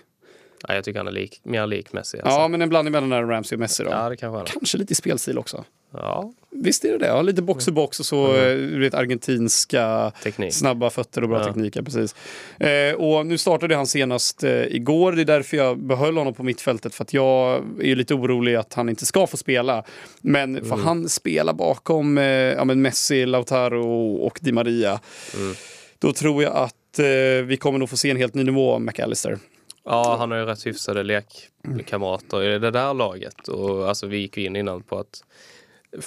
Ja, jag tycker han är lik, mer lik Messi. Alltså. Ja, men en blandning mellan Ramsey och Messi då. ja, det kanske han är. Kanske lite i spelstil också. Ja, Visst är det det? Ja, lite box to box och så eh, du vet, argentinska teknik. snabba fötter och bra Ja. teknik. ja, Precis. Eh, och nu startade han senast eh, igår. Det är därför jag behöll honom på mittfältet. För att jag är lite orolig att han inte ska få spela. Men Mm. han spela bakom eh, ja, men Messi, Lautaro och Di Maria. Mm. Då tror jag att eh, vi kommer nog få se en helt ny nivå av McAllister. Ja, han har ju rätt hyfsade lekkamrater i det där laget. Och alltså, vi gick ju in innan på att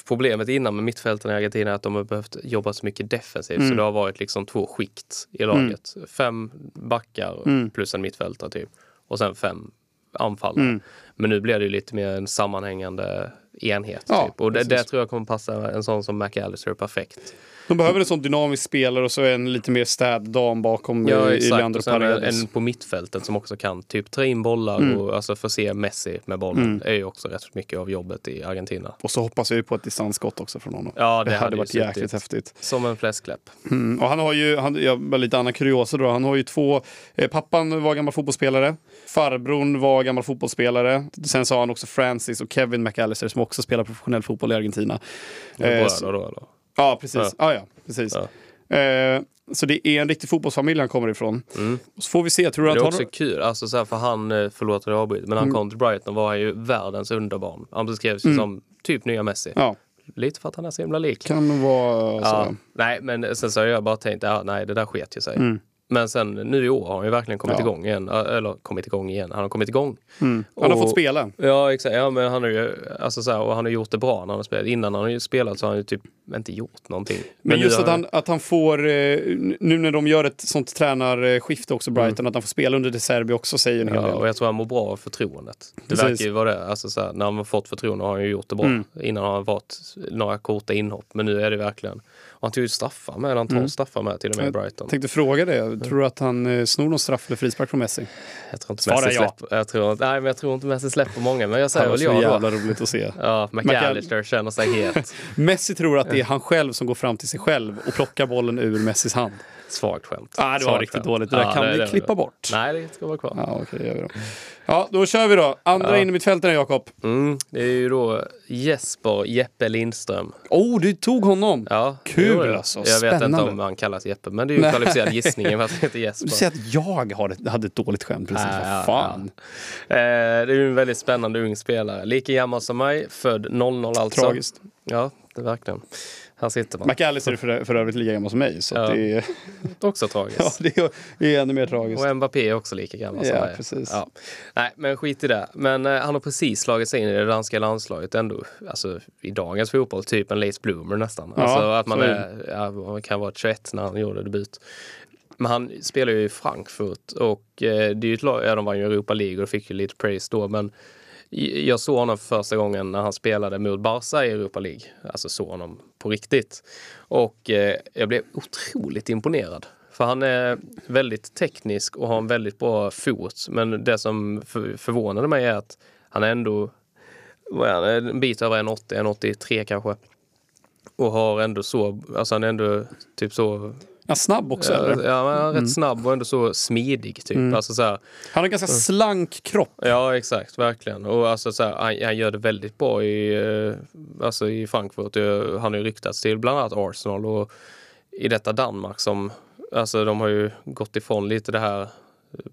problemet innan med mittfälten i Argentina är att de har behövt jobba så mycket defensivt. Mm. Så det har varit liksom två skikt i laget. Fem backar Mm. plus en mittfältare typ. Och sen fem anfallare. Mm. Men nu blir det ju lite mer en sammanhängande enhet. Ja, typ. Och det, det tror jag kommer passa en sån som McAllister perfekt. De behöver en sån dynamisk spelare och så en lite mer städ dam bakom Ja, i exakt. Leandro Och sen Paredes. en på mittfältet som också kan typ ta in bollar Mm. och alltså förse Messi med bollen. Det är ju också rätt mycket av jobbet i Argentina. Och så hoppas jag ju på ett distansskott också från honom. Ja, det, det hade hade varit jäkligt häftigt. Som en fläskläpp. Mm. Och han har ju, han, ja, bara lite annan kuriosa då, han har ju två, eh, pappan var gammal fotbollsspelare, farbrorn var gammal fotbollsspelare, sen så har han också Francis och Kevin McAllister som också spelar professionell fotboll i Argentina. Eh, Bröder då eller? Ja, precis. Ja. Ja. ja, precis. Ja. Eh, så det är en riktig fotbollsfamilj han kommer ifrån. Mm. Och så får vi se, tror du Det att är han... också kul, alltså så här, för han, eh, förlåt att jag avbryter, men han Mm. kom till Brighton var han ju världens underbarn. Han beskrevs ju Mm. som typ nya Messi. Ja, Lite för att han är så himla lik. kan vara Ja, så. nej, men sen så har jag bara tänkt, ja, nej det där sket ju sig. Mm. Men sen nu i år har han ju verkligen kommit Ja. igång igen. Eller kommit igång igen, han har kommit igång. Mm. Han har Och- fått spela. Ja exakt, ja, men han har ju, alltså så här, och han har gjort det bra när han har spelat. Innan han har ju spelat så har han ju typ inte gjort någonting. Men nu just att han, att han får, eh, nu när de gör ett sånt tränarskifte också, Brighton, att han får spela under De Serbi också säger en hel Mm. Ja, del. och jag tror han mår bra av förtroendet. Det Precis. verkar ju vara det. Alltså så här, när han har fått förtroende har han ju gjort det bra. Mm. Innan har han varit några korta inhopp. Men nu är det verkligen... Han tog ju straffar med. Han tar Mm. straffar med till och med i Brighton. Tänkte fråga det, tror du att han eh, snor någon straff eller frispark från Messi? Jag tror inte Svara Messi ja. släpper... Jag tror, nej, men jag tror inte Messi släpper många. Men jag Det säger var väl så ja då. jävla roligt att se. Ja, McAllister känner sig het. Messi tror att det är han själv som går fram till sig själv och plockar bollen ur Messis hand. Svagt skämt. Ah, det var riktigt skämt. dåligt. Det där Ja, kan det- vi det- klippa bort. Nej, det ska vara kvar. Ja, det gör vi då. Ja, då kör vi då. Andra Ja. in i mittfältaren, Jakob. Mm, det är ju då Jesper Jeppe Lindström. Oh, du tog honom! Ja, Kul, det jag. alltså. Jag vet inte Spännande. om han kallas Jeppe, men det är ju en kvalificerad gissning för att han heter Du säger att jag har ett, hade ett dåligt skämt precis. Ja, Vad ja, fan. Eh, det är ju en väldigt spännande ung spelare. Lika gammal som mig, född 00 alltså. Tragiskt. Ja, det verkligen. Här sitter man. McAllister är för, för övrigt lika gammal som mig. Så Ja. det, är, Också tragiskt. ja, det är, ännu mer tragiskt. Och Mbappé är också lika gammal som Ja, mig. precis. Ja. Nej, men skit i det. Men eh, han har precis slagit sig in i det danska landslaget ändå. Alltså i dagens fotboll, typ en late bloomer nästan. Ja, alltså att man är, ja, man kan vara 21 när han gjorde debut. Men han spelar ju i Frankfurt och eh, det är ju ett lag, ja, de vann ju Europa League och fick ju lite praise då men jag såg honom för första gången när han spelade mot Barca i Europa League. Alltså såg honom på riktigt. Och eh, jag blev otroligt imponerad. För han är väldigt teknisk och har en väldigt bra fot. Men det som för, förvånade mig är att han är ändå vad är han, en bit över 1,80, 1,83 kanske. Och har ändå så, alltså han är ändå typ så Ja, snabb också Ja, eller? ja, han är Mm. rätt snabb och ändå så smidig. Typ. Mm. Alltså, så här, Han har ganska slank kropp. ja, exakt. Verkligen. Och alltså, så här, han, han gör det väldigt bra i, eh, alltså, i Frankfurt. Han har ju ryktats till bland annat Arsenal och i detta Danmark som, alltså de har ju gått ifrån lite det här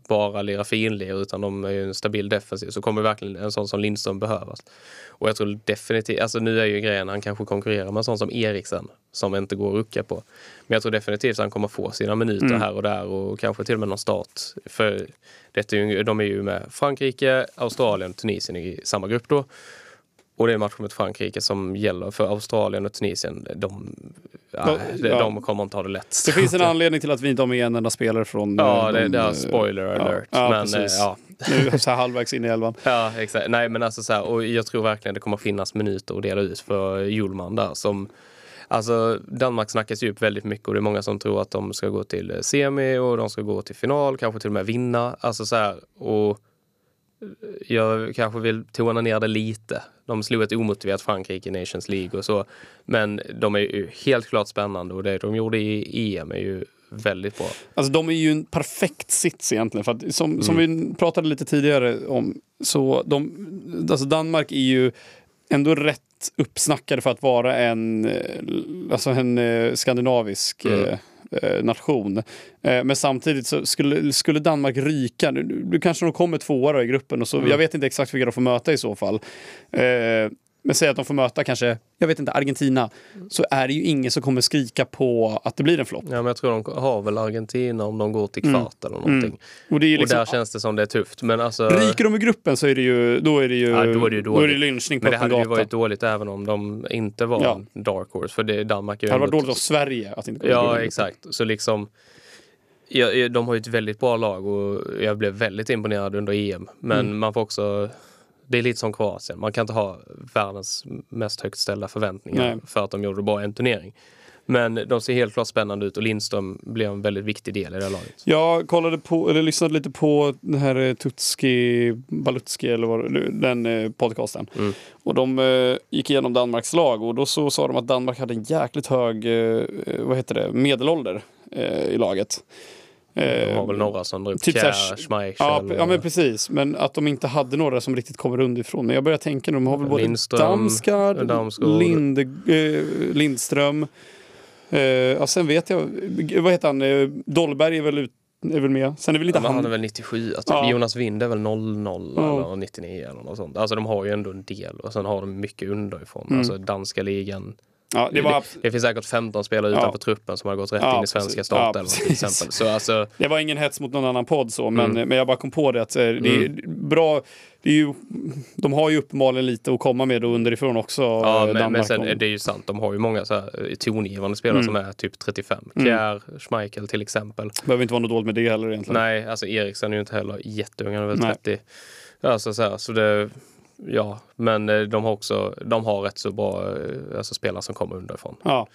bara lira finlir utan de är ju en stabil defensiv så kommer verkligen en sån som Lindström behövas. Och jag tror definitivt, alltså nu är ju grejen han kanske konkurrerar med en sån som Eriksen som inte går att rucka på. Men jag tror definitivt att han kommer få sina minuter Mm. här och där och kanske till och med någon start. För detta är ju, de är ju med Frankrike, Australien, Tunisien i samma grupp då. Och det är matchen mot Frankrike som gäller för Australien och Tunisien. De, ja, de, ja. de kommer inte ha det lätt. Det finns en anledning till att vi inte har med en enda spelare från... Ja, eh, de, det är eh, spoiler alert. ja, men eh, ja, Nu så här halvvägs in i elvan. Ja, exakt. Nej, men alltså så här, och jag tror verkligen det kommer finnas minuter att dela ut för Hjulman där som Alltså Danmark snackas ju upp väldigt mycket och det är många som tror att de ska gå till semi och de ska gå till final, kanske till och med vinna. Alltså så här, och jag kanske vill tona ner det lite. De slog ett omotiverat Frankrike i Nations League och så. Men de är ju helt klart spännande och det de gjorde i EM är ju väldigt bra. Alltså de är ju en perfekt sits egentligen. För att, som, som Mm. vi pratade lite tidigare om, så de, alltså Danmark är ju ändå rätt uppsnackade för att vara en, eh, alltså en eh, skandinavisk Mm. Eh, nation. Eh, men samtidigt så skulle, skulle Danmark ryka, nu, nu kanske de kommer tvåa i gruppen och så, Mm. jag vet inte exakt vilka de får möta i så fall. Eh, men säg att de får möta kanske, jag vet inte, Argentina, så är det ju ingen som kommer skrika på att det blir en flopp. Ja, men jag tror de har väl Argentina om de går till Mm. kvart eller någonting. Och, det är ju Och liksom, där känns det som det är tufft. Men alltså, Ryker de i gruppen så är det ju, då är det ju, Ja, då är det ju då är det lynchning på men det hade ju varit dåligt även om de inte var Ja. dark horse. För det, Danmark är Det ju hade varit dåligt av Sverige att inte komma Ja, exakt. Så liksom, ja, de har ju ett väldigt bra lag och jag blev väldigt imponerad under EM. Men Mm. man får också, det är lite som Kroatien. Man kan inte ha världens mest högt ställda förväntningar Nej. för att de gjorde bra i en turnering. Men de ser helt klart spännande ut och Lindström blev en väldigt viktig del i det här laget. Jag kollade på, eller lyssnade lite på den här eh, Tutski Balutski eller vad det- den eh, podcasten. Mm. Och de eh, gick igenom Danmarks lag och då så sa de att Danmark hade en jäkligt hög, eh, vad heter det, medelålder eh, i laget. De Eh, har väl några som upp typ såhär- Schmeichel. Ja, ja, men precis. Men att de inte hade några som riktigt kommer underifrån. Men jag börjar tänka, de har väl både Lindström, Damsgaard, Damsgaard. Linde, eh, Lindström. Eh, ja, sen vet jag, vad heter han, eh, Dollberg är väl, ut, är väl med. Sen är väl inte Ja, han... han är väl 97, typ. Ja. Jonas Wind är väl 00 Ja. eller 99 eller något sånt. Alltså de har ju ändå en del och sen har de mycket underifrån. Mm. Alltså danska ligan. Ja, det, var, det finns säkert 15 spelare Ja. utanför truppen som har gått rätt Ja, in i svenska startelvan Ja, till exempel. Så alltså, det var ingen hets mot någon annan podd så, men, Mm. men jag bara kom på det att eh, det är bra. Det är ju, de har ju uppenbarligen lite att komma med underifrån också. ja, eh, men, men sen det är ju sant. De har ju många så här, eh, tongivande spelare Mm. som är typ 35. Mm. Kjär, Schmeichel till exempel. behöver inte vara något dåligt med det heller egentligen. Nej, alltså Eriksen är ju inte heller jätteung, han är väl Nej. 30. Alltså så, här, så det, ja, men eh, de har också, de har rätt så bra eh, alltså, spelare som kommer underifrån. Ja,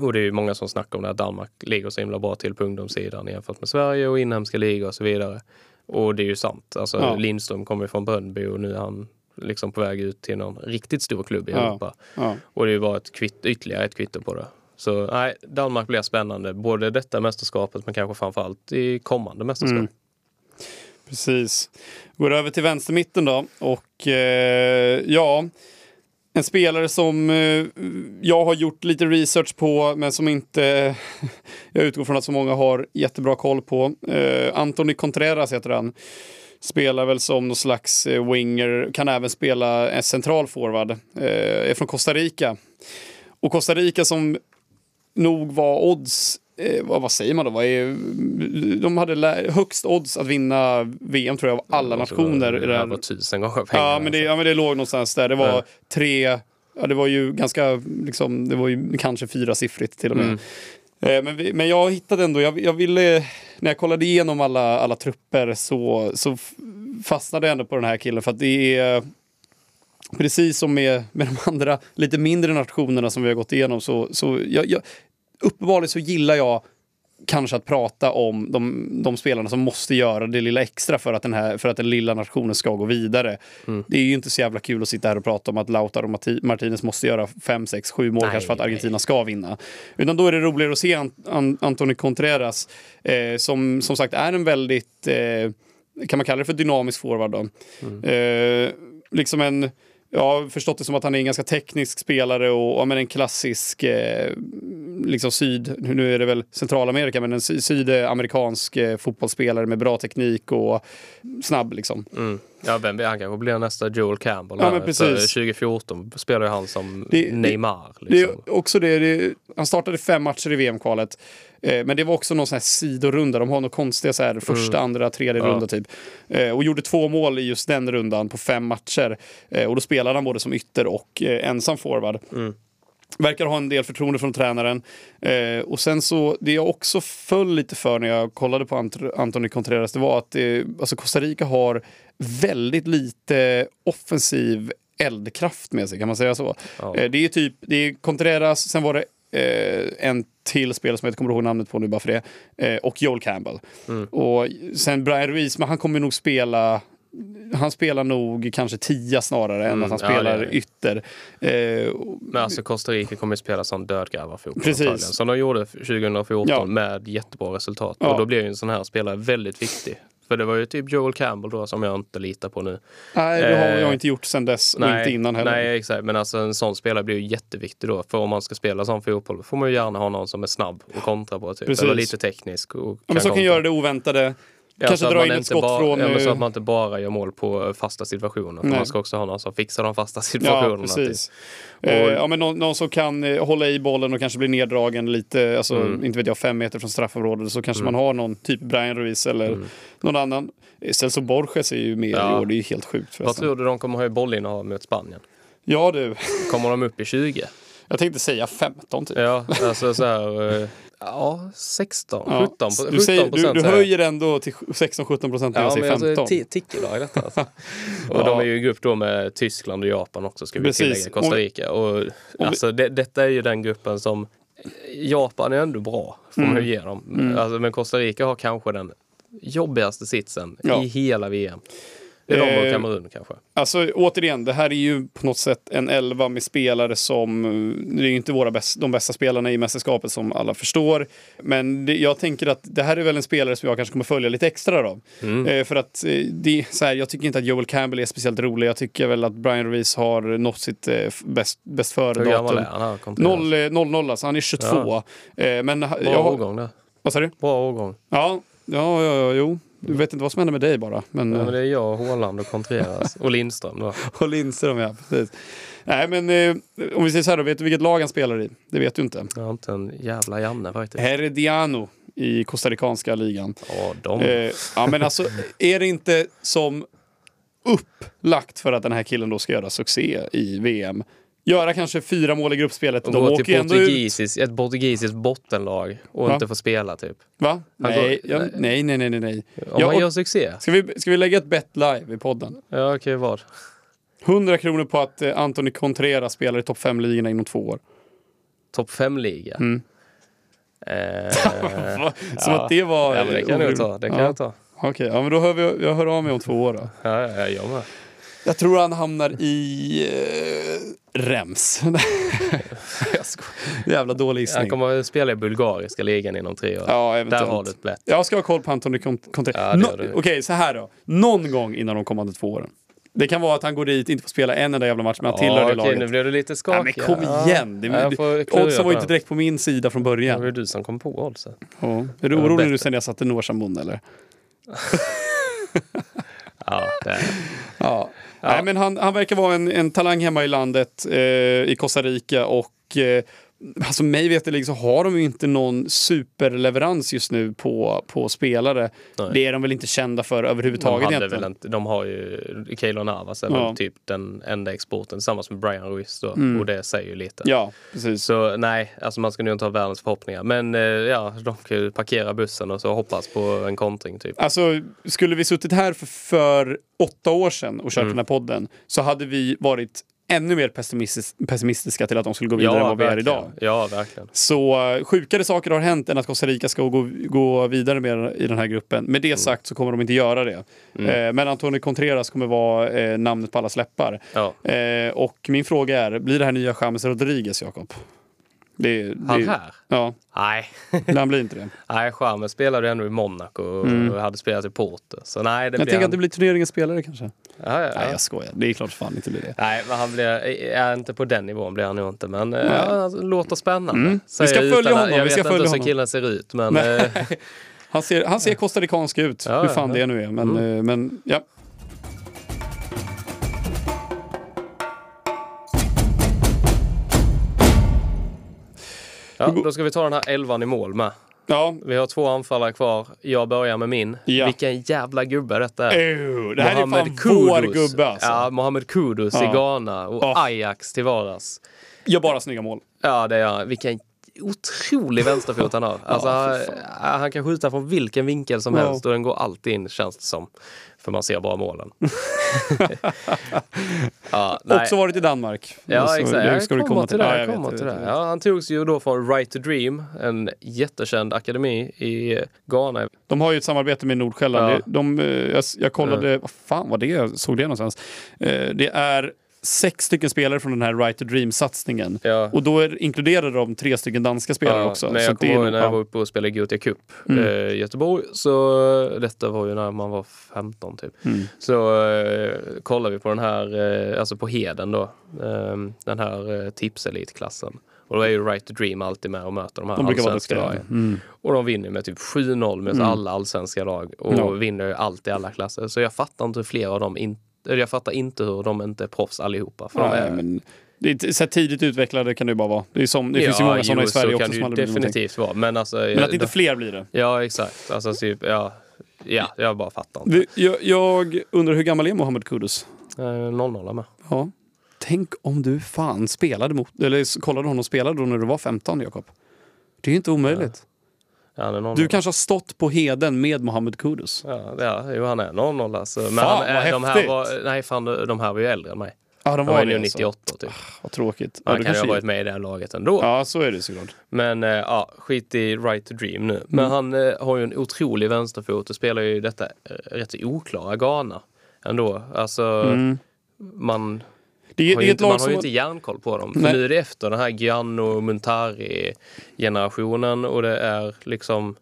Och det är ju många som snackar om det att Danmark ligger så himla bra till på ungdomssidan jämfört med Sverige och inhemska ligor och så vidare. Och det är ju sant. Alltså Ja. Lindström kommer ju från Brönnby och nu är han liksom på väg ut till någon riktigt stor klubb i Ja. Europa. ja. Och det är ju bara ett kvitt, ytterligare ett kvitto på det. Så nej, Danmark blir spännande. Både detta mästerskapet men kanske framförallt i kommande mästerskap. Mm. Precis. Går över till vänstermitten då. Och eh, ja, en spelare som eh, jag har gjort lite research på men som inte jag utgår från att så många har jättebra koll på. Eh, Antoni Contreras heter han. Spelar väl som någon slags eh, winger, kan även spela en central forward. Eh, är från Costa Rica. Och Costa Rica som nog var odds, eh, vad, vad säger man då? Vad är, de hade högst odds att vinna VM tror jag av alla nationer. Det var tusen gånger pengar. Ja men, det, alltså. ja, men det låg någonstans där. Det var Ja. tre, ja det var ju ganska, liksom, det var ju kanske fyra siffrigt till och med. Mm. Eh, men, vi, men jag hittade ändå, jag, jag ville, när jag kollade igenom alla, alla trupper så, så fastnade jag ändå på den här killen för att det är precis som med, med de andra lite mindre nationerna som vi har gått igenom så, så jag, jag, uppenbarligen så gillar jag kanske att prata om de, de spelarna som måste göra det lilla extra för att den, här, för att den lilla nationen ska gå vidare. Det är ju inte så jävla kul att sitta här och prata om att Lautaro Marti- Martinez måste göra fem, sex, sju mål Nej, kanske för att nej. Argentina ska vinna. Utan då är det roligare att se Ant- An- Anthony Contreras eh, som som sagt är en väldigt, eh, kan man kalla det för dynamisk forward då? Eh, liksom en jag har förstått det som att han är en ganska teknisk spelare och och men en klassisk eh, liksom syd, nu är det väl Centralamerika, men en sydamerikansk eh, fotbollsspelare med bra teknik och snabb liksom. Mm. Ja, vem vet, han kanske blir nästa Joel Campbell. Ja, men precis. 2014 spelade ju han som Det- det- Neymar. Det Liksom. är också det, det, han startade fem matcher i VM-kvalet. Eh, men det var också någon sån här sidorunda. De har några konstiga så här, första, andra, tredje Mm. Ja. runda typ. Eh, och gjorde två mål i just den rundan på fem matcher. Eh, och då spelade han både som ytter och eh, ensam forward. Mm. Verkar ha en del förtroende från tränaren. Eh, och sen så, det jag också föll lite för när jag kollade på Ant- Anthony Contreras, det var att eh, alltså Costa Rica har väldigt lite offensiv eldkraft med sig, kan man säga så? Ja. Eh, det är typ, det är Contreras, sen var det eh, en till spelare som jag inte kommer ihåg namnet på nu bara för det, eh, och Joel Campbell. Mm. Och sen Brian Ruiz, men han kommer nog spela han spelar nog kanske tia snarare än Mm, att han ja, spelar det. ytter. Eh, Men alltså Costa Rica kommer ju spela sån dödgrävarfotboll Precis. Som de gjorde 2014 Ja. med jättebra resultat. Ja. Och då blir ju en sån här spelare väldigt viktig. För det var ju typ Joel Campbell då som jag inte litar på nu. nej, det har Eh, jag inte gjort sen dess och inte innan heller. Nej, exakt. Men alltså en sån spelare blir ju jätteviktig då. För om man ska spela sån fotboll får man ju gärna ha någon som är snabb och kontra på. Typ. Precis. Eller lite teknisk. Och ja, men så kan kontra. göra det oväntade. Ja, Kanske dra in ett skott bara, från... Ja, men så eh, att man inte bara gör mål på eh, fasta situationer. För man ska också ha någon som fixar de fasta Ja, situationerna. precis. typ. Eh, Och- ja, men någon, någon som kan eh, hålla i bollen och kanske bli neddragen lite, alltså, Mm. inte vet jag, fem meter från straffområdet. Så kanske man har någon, typ Brian Ruiz eller någon annan. Eh, Celso Borges är ju med Mm. Ja. i år, det är ju helt sjukt Vad tror du de kommer ha i bollinnehav mot Spanien? Ja du, Kommer de upp i 20? jag tänkte säga 15 typ. Ja, alltså så här... Ja, 16, Ja, 17, pro- 17 du, säger, du, procent. du säger jag. höjer ändå till 16-17 procent när jag Ja, men säger alltså 15. ti- tickelag detta alltså. Och Ja. de är ju i grupp då med Tyskland och Japan också ska vi Precis. tillägga, Costa Rica. Och, alltså, det, detta är ju den gruppen som Japan är ändå bra, får man Mm. ju ge dem. Alltså, men Costa Rica har kanske den jobbigaste sitsen Ja. i hela VM. Det de och Eh, Kamerun kanske. Alltså återigen, det här är ju på något sätt en elva med spelare som, eh, det är ju inte våra bäst, de bästa spelarna i mästerskapet som alla förstår. Men det, jag tänker att det här är väl en spelare som jag kanske kommer följa lite extra då. Mm. Eh, för att eh, det, så här, jag tycker inte att Joel Campbell är speciellt rolig. Jag tycker väl att Brian Ruiz har nått sitt eh, bäst, bäst Hur gammal före-datum. är han? här? Contreras? 0, eh, 0, alltså han är 22. Eh, men Bra jag årgång där. vad sa du? Bra årgång. Ja, ja, ja, ja, jo. Du vet inte vad som händer med dig bara. Men, Ja, eh, men det är jag, Håland och Contreras. och Lindström då. Och Lindström, ja. Precis. Nej, men eh, om vi säger så här då, vet du vilket lag han spelar i? Det vet du inte. Jag har inte en jävla Janne faktiskt. Herediano i costaricanska ligan. Ja, de. Eh, ja, men alltså, är det inte som upplagt för att den här killen då ska göra succé i VM? Göra kanske fyra mål i gruppspelet. Och De gå åker till ändå ut. portugisisk, ett portugisiskt bottenlag och Va? inte få spela typ. Va? Han Nej, går- ja, nej, nej, nej, nej, nej. Om Ja, och- gör succé? Ska vi, ska vi lägga ett bet live i podden? Ja, okej, vad? 100 kronor på att eh, Anthony Contreras spelar i topp 5-ligorna inom två år. Topp 5-liga? Mm. Eh, Som ja. att det var... Ja, men det kan jag ta. Det kan Ja. jag ta. Okej, ja, men då hör vi, jag hör av mig om två år då. Ja, ja, ja, jag med. Jag tror han hamnar i eh, Rems. jag skojar. Jävla dålig Han gissning. kommer att spela i bulgariska ligan inom tre år. Ja, Där har du ett bett. Jag ska ha koll på Antoni Cont- Contreras. Ja, du. Okej, så här då. Någon gång innan de kommande två åren. Det kan vara att han går dit, inte får spela en enda jävla match, men han tillhör Ja, det laget. nu blev du lite Ja, skakig. men kom igen! Det, Ja, oddsen var ju inte direkt på min sida från Det var början. ju du som kom på oddsen. Ja. Är du orolig nu sen jag satte Norsambon eller? Ja, det är. Ja. Nej, men han, han verkar vara en, en talang hemma i landet, eh, i Costa Rica och eh, alltså mig veterligen så har de ju inte någon superleverans just nu på, på spelare. Nej. Det är de väl inte kända för De, överhuvudtaget hade egentligen. inte, de har ju Keylor Navas är Ja. typ den enda exporten tillsammans med Brian Ruiz då. Mm. Och det säger ju lite. Ja, precis. Så nej, alltså man ska nog inte ha världens förhoppningar. Men eh, ja, de kan ju parkera bussen och så hoppas på en kontring typ. Alltså, skulle vi suttit här för, för åtta år sedan och kört Mm. den här podden så hade vi varit ännu mer pessimistis pessimistiska till att de skulle gå vidare än vad vi är idag. Ja, verkligen. Så uh, sjukare saker har hänt än att Costa Rica ska gå, gå vidare med i den här gruppen. Med det Mm. sagt så kommer de inte göra det. Eh, men Antonio Contreras kommer vara eh, namnet på alla läppar. Ja. Eh, och min fråga är, blir det här nya James Rodriguez, Jakob? Det, det, Han här? Ja, Nej. han blir inte det. Nej, Chamez spelade ändå i Monaco och Mm. hade spelat i Porto. Så nej, det Jag tänker han. att det blir turneringens spelare kanske. Ja, ja, Nej, ja. jag skojar. Det är klart fan inte blir det. Nej, men han blir, är inte på den nivån blir han nog inte. Men eh, ja, alltså, låter spännande. Mm. Vi ska följa utan honom, Jag vi ska vet inte hur killen ser ut, men eh, Han ser, han ser costaricansk ut, Ja, hur fan det nu är. Men, Mm. eh, men ja. Ja, då ska vi ta den här elvan i mål med. ja. Vi har två anfallare kvar. Jag börjar med min. Ja. Vilken jävla gubbe detta är. Ew, det här är fan Mohamed vår Kudus. gubbe alltså. Ja, Mohamed Kudus Ja. i Ghana och Ja. Ajax till vardags. Gör bara snygga mål. Ja, det han. Vilken otrolig vänsterfot han har. Alltså, Ja, han, han kan skjuta från vilken vinkel som helst och den går alltid in känns det som. För man ser bara målen. ja. Också varit i Danmark. Ja, Så exakt. Jag ska kommer till det. Jag kommer till. Ja, han togs ju då från Right to Dream, en jättekänd akademi i Ghana. De har ju ett samarbete med Nordsjälland. Ja. De, eh, jag, jag kollade, vad fan var det jag såg det någonstans? Eh, Det är sex stycken spelare från den här Right to Dream-satsningen. Ja. Och då är, inkluderar de tre stycken danska spelare Ja, också. Men jag kommer ihåg när jag ja. var uppe och spelade Gothia Cup Mm. eh, i Göteborg. Så eh, detta var ju när man var 15 typ. Mm. Så eh, kollade vi på den här, eh, alltså på Heden då. Eh, den här eh, tipselitklassen. Och då är ju Right to Dream alltid med och möter de här De allsvenska lagen. Mm. Och de vinner med typ 7-0 med Mm. alla allsvenska lag. Och Ja. vinner ju alltid alla klasser. Så jag fattar inte hur flera av dem inte jag fattar inte hur de inte är proffs allihopa. För de Nej, är, men det är, så tidigt utvecklade kan det ju bara vara. Det, är som, det finns ju Ja, många sådana i Sverige så också kan det som ju blir någonting. definitivt vara. Men alltså... Men att inte fler blir det. Ja, exakt. Alltså typ, ja. Ja, jag bara fattar inte. Jag, jag undrar hur gammal är Mohamed Kudus? Eh, 0-0 med. Ja. Tänk om du fan spelade mot, eller kollade honom spela då när du var 15, Jakob. Det är ju inte omöjligt. Ja, 0-0. Du kanske har stått på heden med Mohamed Kudus. Ja, ja, jo, han är 0-0 alltså. Men Fan, han, vad de här häftigt. var, nej, fan, de här var ju äldre än mig. Ja, de De var var det ju alltså. 98 typ. Vad tråkigt. Ja, Han det kan ju ha varit med i det här laget ändå. Ja, så är det såklart. Men eh, ja, skit i Right to Dream nu. Men han eh, har ju en otrolig vänsterfot och spelar ju detta eh, rätt oklara Ghana ändå. Alltså, Mm. man Det har det ju är inte, ett man har ju inte järnkoll på dem. För nu är det efter den här Gianno Muntari-generationen och det är liksom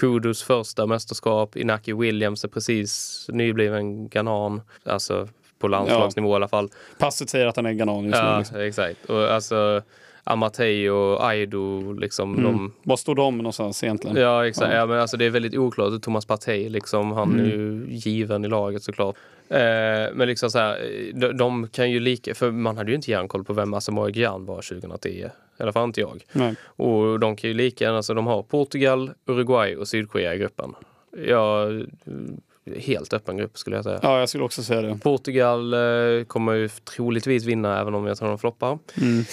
Kudus första mästerskap. Inaki Williams är precis nybliven ghanan. Alltså på landslagsnivå i alla fall. Passet säger att han är ghanan just nu. Ja, Liksom. exakt. Och alltså Amatei och Aido, liksom Mm. de Var står de någonstans egentligen? Ja, exakt. Ja. Ja. men alltså, det är väldigt oklart. Thomas Partey, liksom, han är ju given i laget såklart. Eh, men liksom så här, de, de kan ju lika, för man hade ju inte järnkoll på vem Asamoah Gyan var 2010. I alla fall inte jag. Nej. Och de kan ju lika gärna, alltså de har Portugal, Uruguay och Sydkorea i gruppen. Ja, helt öppen grupp skulle jag säga. Ja, jag skulle också säga det. Portugal eh, kommer ju troligtvis vinna även om jag tror de floppar. Mm.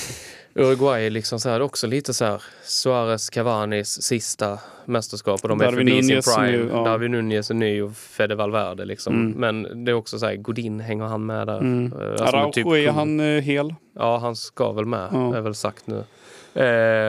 Uruguay är liksom så här, också lite så här Suarez Cavanis sista mästerskap och de är förbi Nunez sin prime. ju- ja. Darwin Nunez är ny och Fede Valverde liksom. Mm. Men det är också så här, Godin hänger han med där. Mm. Eh, alltså Araujo, typ- är han eh, hel? Ja, han ska väl med, Ja. är väl sagt nu. Eh,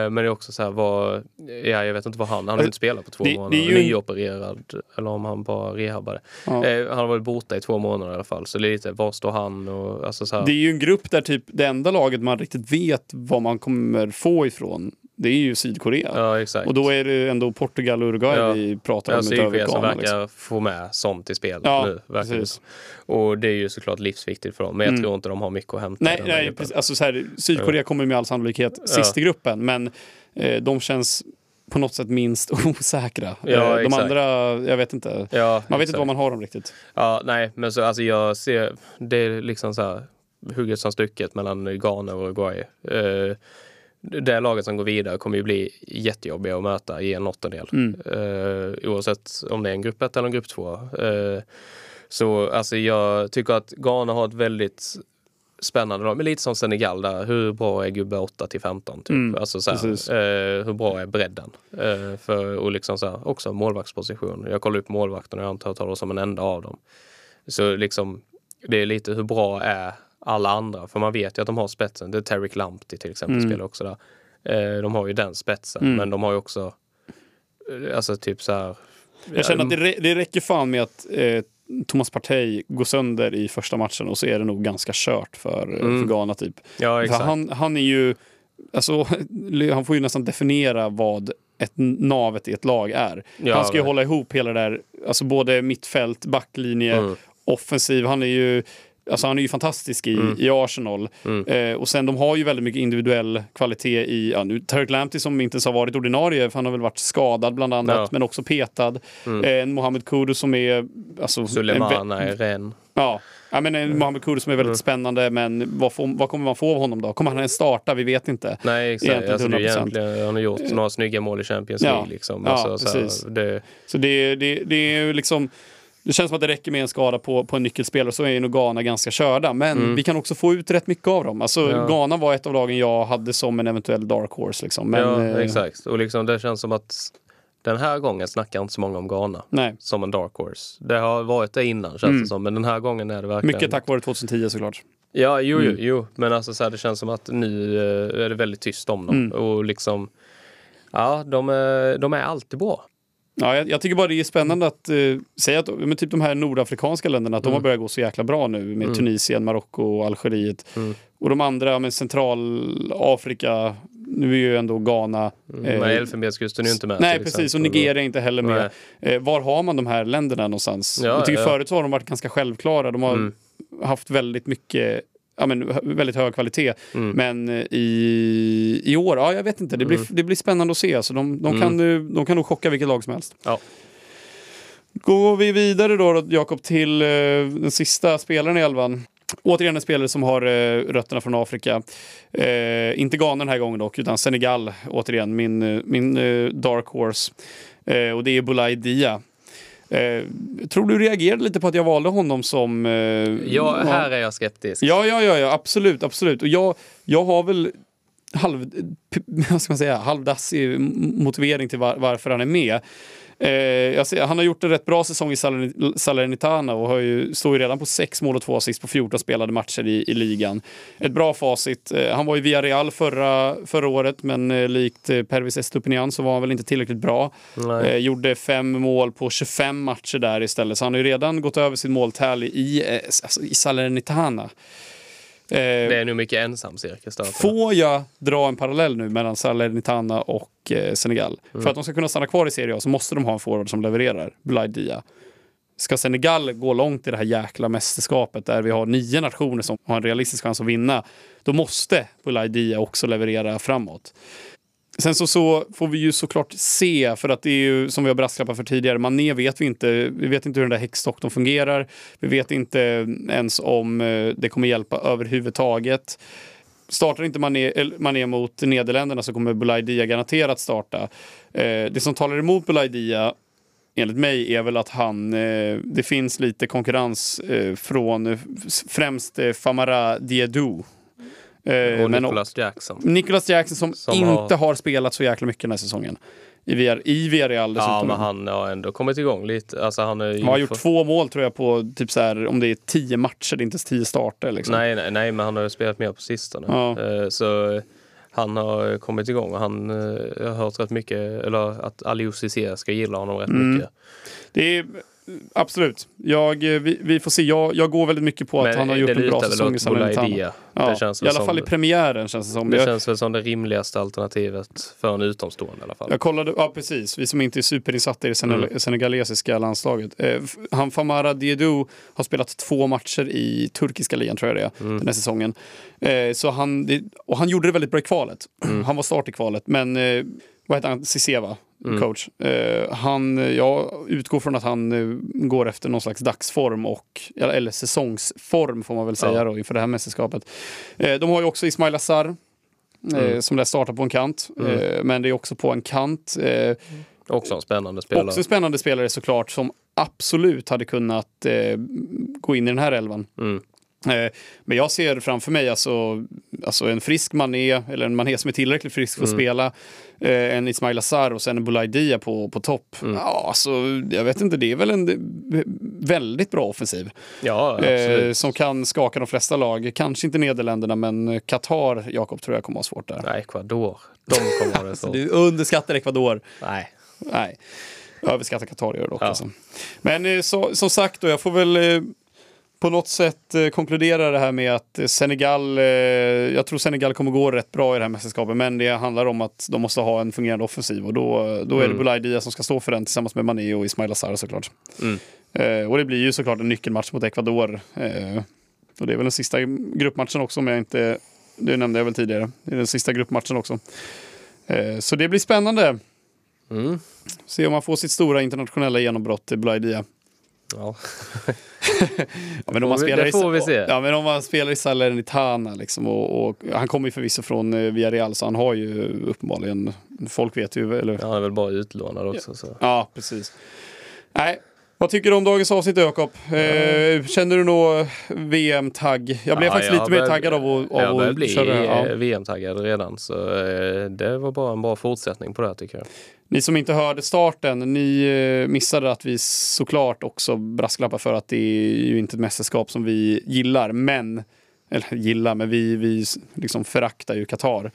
men det är också så här, vad, ja, jag vet inte vad han, han har ju inte spelat på två det- det månader, ju en- nyopererad, eller om han bara rehabbade. Ja. Eh, han har varit borta i två månader i alla fall, så lite, var står han och alltså så här. Det är ju en grupp där typ det enda laget man riktigt vet vad man kommer få ifrån, det är ju Sydkorea. Ja, exakt. Och då är det ändå Portugal och Uruguay Ja. vi pratar Ja, om utöver Sydkorea som verkar Liksom. få med sånt i spelet Ja, nu. Verkligen. Och det är ju såklart livsviktigt för dem. Men jag Mm. tror inte de har mycket att hämta i Nej, den nej gruppen. Alltså, så här, Sydkorea kommer med all sannolikhet sist i gruppen, men eh, de känns på något sätt minst osäkra. Ja, eh, de exakt. andra, jag vet inte. Ja, Man vet exakt. inte vad man har dem riktigt. Ja, nej, men så alltså jag ser, det är liksom så här hugget som stucket mellan Ghana och Uruguay. Eh, det laget som går vidare kommer ju bli jättejobbiga att möta i en åttondel. Mm. Eh, oavsett om det är en grupp 1 eller en grupp 2. Eh, så alltså jag tycker att Ghana har ett väldigt spännande lag, men lite som Senegal där. Hur bra är gubbe 8 till 15? Typ? Mm, alltså så här, eh, hur bra är bredden? Eh, för, och liksom så här, också målvaktsposition. Jag kollar upp målvakten och jag har inte hört talas om en enda av dem. Så liksom, det är lite hur bra är alla andra? För man vet ju att de har spetsen. Det är Terry Lamptey till exempel Mm. spelar också där. Eh, de har ju den spetsen, Mm. men de har ju också eh, Alltså typ så här. Jag känner att det, rä- det räcker fan med att eh, Thomas Partey går sönder i första matchen och så är det nog ganska kört för, Mm. för Ghana. Typ. Ja, För exakt. han, han är ju... Alltså, han får ju nästan definiera vad ett navet i ett lag är. Ja, han ska ju verkligen. hålla ihop hela det där, alltså både mittfält, backlinje, Mm. offensiv. Han är ju, alltså han är ju fantastisk i, Mm. i Arsenal. Mm. Eh, och sen de har ju väldigt mycket individuell kvalitet i, ja, nu Tarek Lamptey som inte ens har varit ordinarie, för han har väl varit skadad bland annat, Ja. men också petad. Mm. Eh, en Mohamed Kudus som är... Alltså, Sulemana är ren. Ja, ja men en Mohamed Kudus som är väldigt Mm. spännande, men vad, får, vad kommer man få av honom då? Kommer han ens starta? Vi vet inte. Nej, exakt. Egentligen Alltså, det är 100%. egentligen, han har gjort några snygga mål i Champions Ja. League. Liksom. Ja, Alltså, så här, precis. det, Så det, det, det är ju liksom... Det känns som att det räcker med en skada på, på en nyckelspelare så är nog Ghana ganska körda. Men Mm. vi kan också få ut rätt mycket av dem. Alltså, Ja. Ghana var ett av lagen jag hade som en eventuell dark horse. Liksom. Men, ja, eh, exakt. Och liksom, det känns som att den här gången snackar inte så många om Ghana Nej, som en dark horse. Det har varit det innan känns Mm. det som, men den här gången är det verkligen... mycket tack vare 2010 såklart. Ja, jo, jo, Mm. jo. men alltså så här, det känns som att nu eh, är det väldigt tyst om dem. Mm. Och liksom, ja, de är, de är alltid bra. Ja, jag, jag tycker bara det är spännande att eh, säga att men typ de här nordafrikanska länderna, att de Mm. har börjat gå så jäkla bra nu med Mm. Tunisien, Marocko och Algeriet. Mm. Och de andra, med Centralafrika, nu är ju ändå Ghana. Mm. eh, Men Elfenbenskusten är ju inte med. Nej, precis. Och. Nigeria är inte heller med. Nej. Eh, var har man de här länderna någonstans? Ja, jag tycker ja. förut så har de varit ganska självklara. De har Mm. haft väldigt mycket Ja, men, väldigt hög kvalitet. Mm. Men eh, i, i år, ja jag vet inte. Det blir, Mm. det blir spännande att se. Så de, de, Mm. kan, nu- de kan nog chocka vilket lag som helst. Ja. Går vi vidare då, Jakob, till eh, den sista spelaren i elvan. Återigen en spelare som har eh, rötterna från Afrika. Eh, inte Ghana den här gången dock, utan Senegal. Återigen, min, eh, min eh, dark horse. Och det är Boulaye Dia. Eh, tror du reagerade lite på att jag valde honom som... Eh, Ja, här är jag skeptisk. Ja, ja, ja, ja absolut, absolut. Och jag, jag har väl halv, vad ska man säga, halvdassig motivering till var, varför han är med. Eh, ser, han har gjort en rätt bra säsong i Salern- Salernitana och har ju, står ju redan på sex mål och två assist på 14 spelade matcher i, i ligan. Ett bra facit. Eh, han var i Villarreal förra, förra året men eh, likt eh, Pervis Estupinian så var han väl inte tillräckligt bra. Eh, gjorde fem mål på 25 matcher där istället. Så han har ju redan gått över sin måltally i, eh, alltså, i Salernitana. Eh, Det är nog mycket ensam cirkus där. Får jag dra en parallell nu mellan Salernitana och eh, Senegal? Mm. För att de ska kunna stanna kvar i Serie A så måste de ha en forward som levererar. Boulaye Dia. Ska Senegal gå långt i det här jäkla mästerskapet där vi har nio nationer som har en realistisk chans att vinna, då måste Boulaye Dia också leverera framåt. Sen så, så får vi ju såklart se, för att det är ju som vi har brasklappat för tidigare, Mané vet vi inte. Vi vet inte hur den där häxdoktorn fungerar. Vi vet inte ens om eh, det kommer hjälpa överhuvudtaget. Startar inte Mané, eh, Mané mot Nederländerna så kommer Bulaidia Dia garanterat starta. Eh, det som talar emot Bulaidia Dia enligt mig är väl att han, eh, det finns lite konkurrens eh, från främst eh, Famara Diedou. Eh, Och Nicholas Jackson. Nicholas Jackson som, Som inte har- har... spelat så jäkla mycket den här säsongen. I, VR, i Villarreal dessutom. Ja, men han har ändå kommit igång lite. Alltså, han, Han har gjort för- två mål tror jag på typ så här, om det är tio matcher, det är inte tio starter. Liksom. Nej, nej, nej, men han har ju spelat mer på sistone. Ja. Eh, Så han har kommit igång och han, eh, har hört rätt mycket, eller att Aliou Cissé ska gilla honom rätt Mm. mycket. Det är, absolut. Jag, eh, vi, vi får se. Jag, jag går väldigt mycket på att Men han har gjort en bra säsong i Salernitana. Ja, det känns I alla som, fall i premiären känns det som. Det Jag, känns väl som det rimligaste alternativet för en utomstående i alla fall. jag kollade, ja precis, vi som inte är superinsatta i det seneg- Mm. senegalesiska landslaget. Eh, han Famara Diedou har spelat två matcher i turkiska ligan tror jag det är, Mm. den här säsongen. Eh, så han, det, och han gjorde det väldigt bra i kvalet. Mm. Han var start i kvalet, men eh, vad heter han? Cissé va? Mm. Coach. Eh, han, jag utgår från att han eh, går efter någon slags dagsform och, eller, eller säsongsform får man väl säga Ja. då inför det här mästerskapet. Eh, de har ju också Ismail Assar eh, som lär starta på en kant. Mm. Eh, men det är också på en kant. Eh, Också en spännande spelare. också spännande spelare såklart som absolut hade kunnat gå in i den här elvan. Mm. Eh, Men jag ser framför mig alltså, alltså en frisk Mané, eller en Mané som är tillräckligt frisk för att Mm. spela, eh, en Ismail Azar och sen en Boulay Dia på, på topp. Mm. Ja, alltså, jag vet inte, det är väl en väldigt bra offensiv. Ja. Eh, som kan skaka de flesta lag. Kanske inte Nederländerna, men Qatar, Jakob, tror jag kommer ha svårt där. Nej, Ecuador. De kommer ha det så. Du underskattar Ecuador. Nej. Nej, överskattar Qatar gör det dock. Ja. Alltså. Men eh, så, som sagt, då, jag får väl på något sätt eh, konkludera det här med att Senegal, eh, jag tror Senegal kommer gå rätt bra i det här mästerskapet, men det handlar om att de måste ha en fungerande offensiv och då, då är det Mm. Boulay Dia som ska stå för den tillsammans med Mané och Ismail Azar såklart. Mm. Eh, och det blir ju såklart en nyckelmatch mot Ecuador. Och det är väl den sista gruppmatchen också om jag inte, det nämnde jag väl tidigare, det är den sista gruppmatchen också. Så det blir spännande. Mm. Se om man får sitt stora internationella genombrott i Boulay Dia. Ja. Ja, men om man spelar det får vi se. Ja, men om man spelar i Salernitana liksom, och, och han kommer ju förvisso från eh, Villarreal så han har ju uppenbarligen, folk vet ju, eller Han är väl bara utlånad också. Så. Ja, precis. Nej, vad tycker du om dagens avsnitt Jakob? Eh, känner du nog VM-tagg? Jag blev Ja, faktiskt jag lite mer taggad av att, av Jag att bli köra här. eh, Ja. VM-taggad redan så eh, det var bara en bra fortsättning på det här tycker jag. Ni som inte hörde starten, ni eh, missade att vi såklart också brasklappar för att det är ju inte ett mästerskap som vi gillar, men eller gillar, men vi, vi liksom föraktar ju Qatar.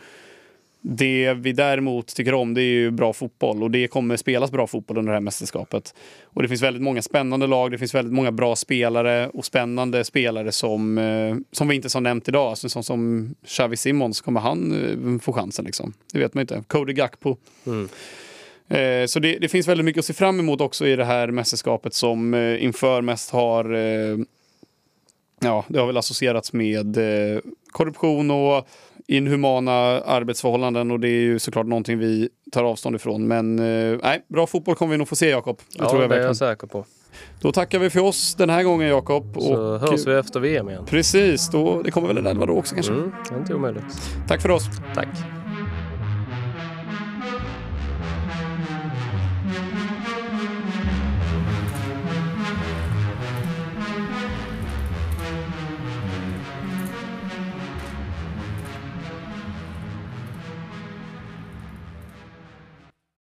Det vi däremot tycker om det är ju bra fotboll och det kommer spelas bra fotboll under det här mästerskapet. Och det finns väldigt många spännande lag, det finns väldigt många bra spelare och spännande spelare som, eh, som vi inte har nämnt idag. Alltså, som, som Xavi Simons, kommer han eh, få chansen liksom? Det vet man inte. Cody Gakpo. Mm. Eh, Så det, det finns väldigt mycket att se fram emot också i det här mästerskapet som inför mest har Ja, det har väl associerats med korruption och inhumana arbetsförhållanden och det är ju såklart någonting vi tar avstånd ifrån. Men eh, nej, bra fotboll kommer vi nog få se Jakob. Det Ja, tror jag det är jag säker på. Då tackar vi för oss den här gången Jakob. Så Och- hörs vi efter VM igen. Precis, då, det kommer väl en elva då också kanske. Mm, inte omöjligt. Tack för oss. Tack.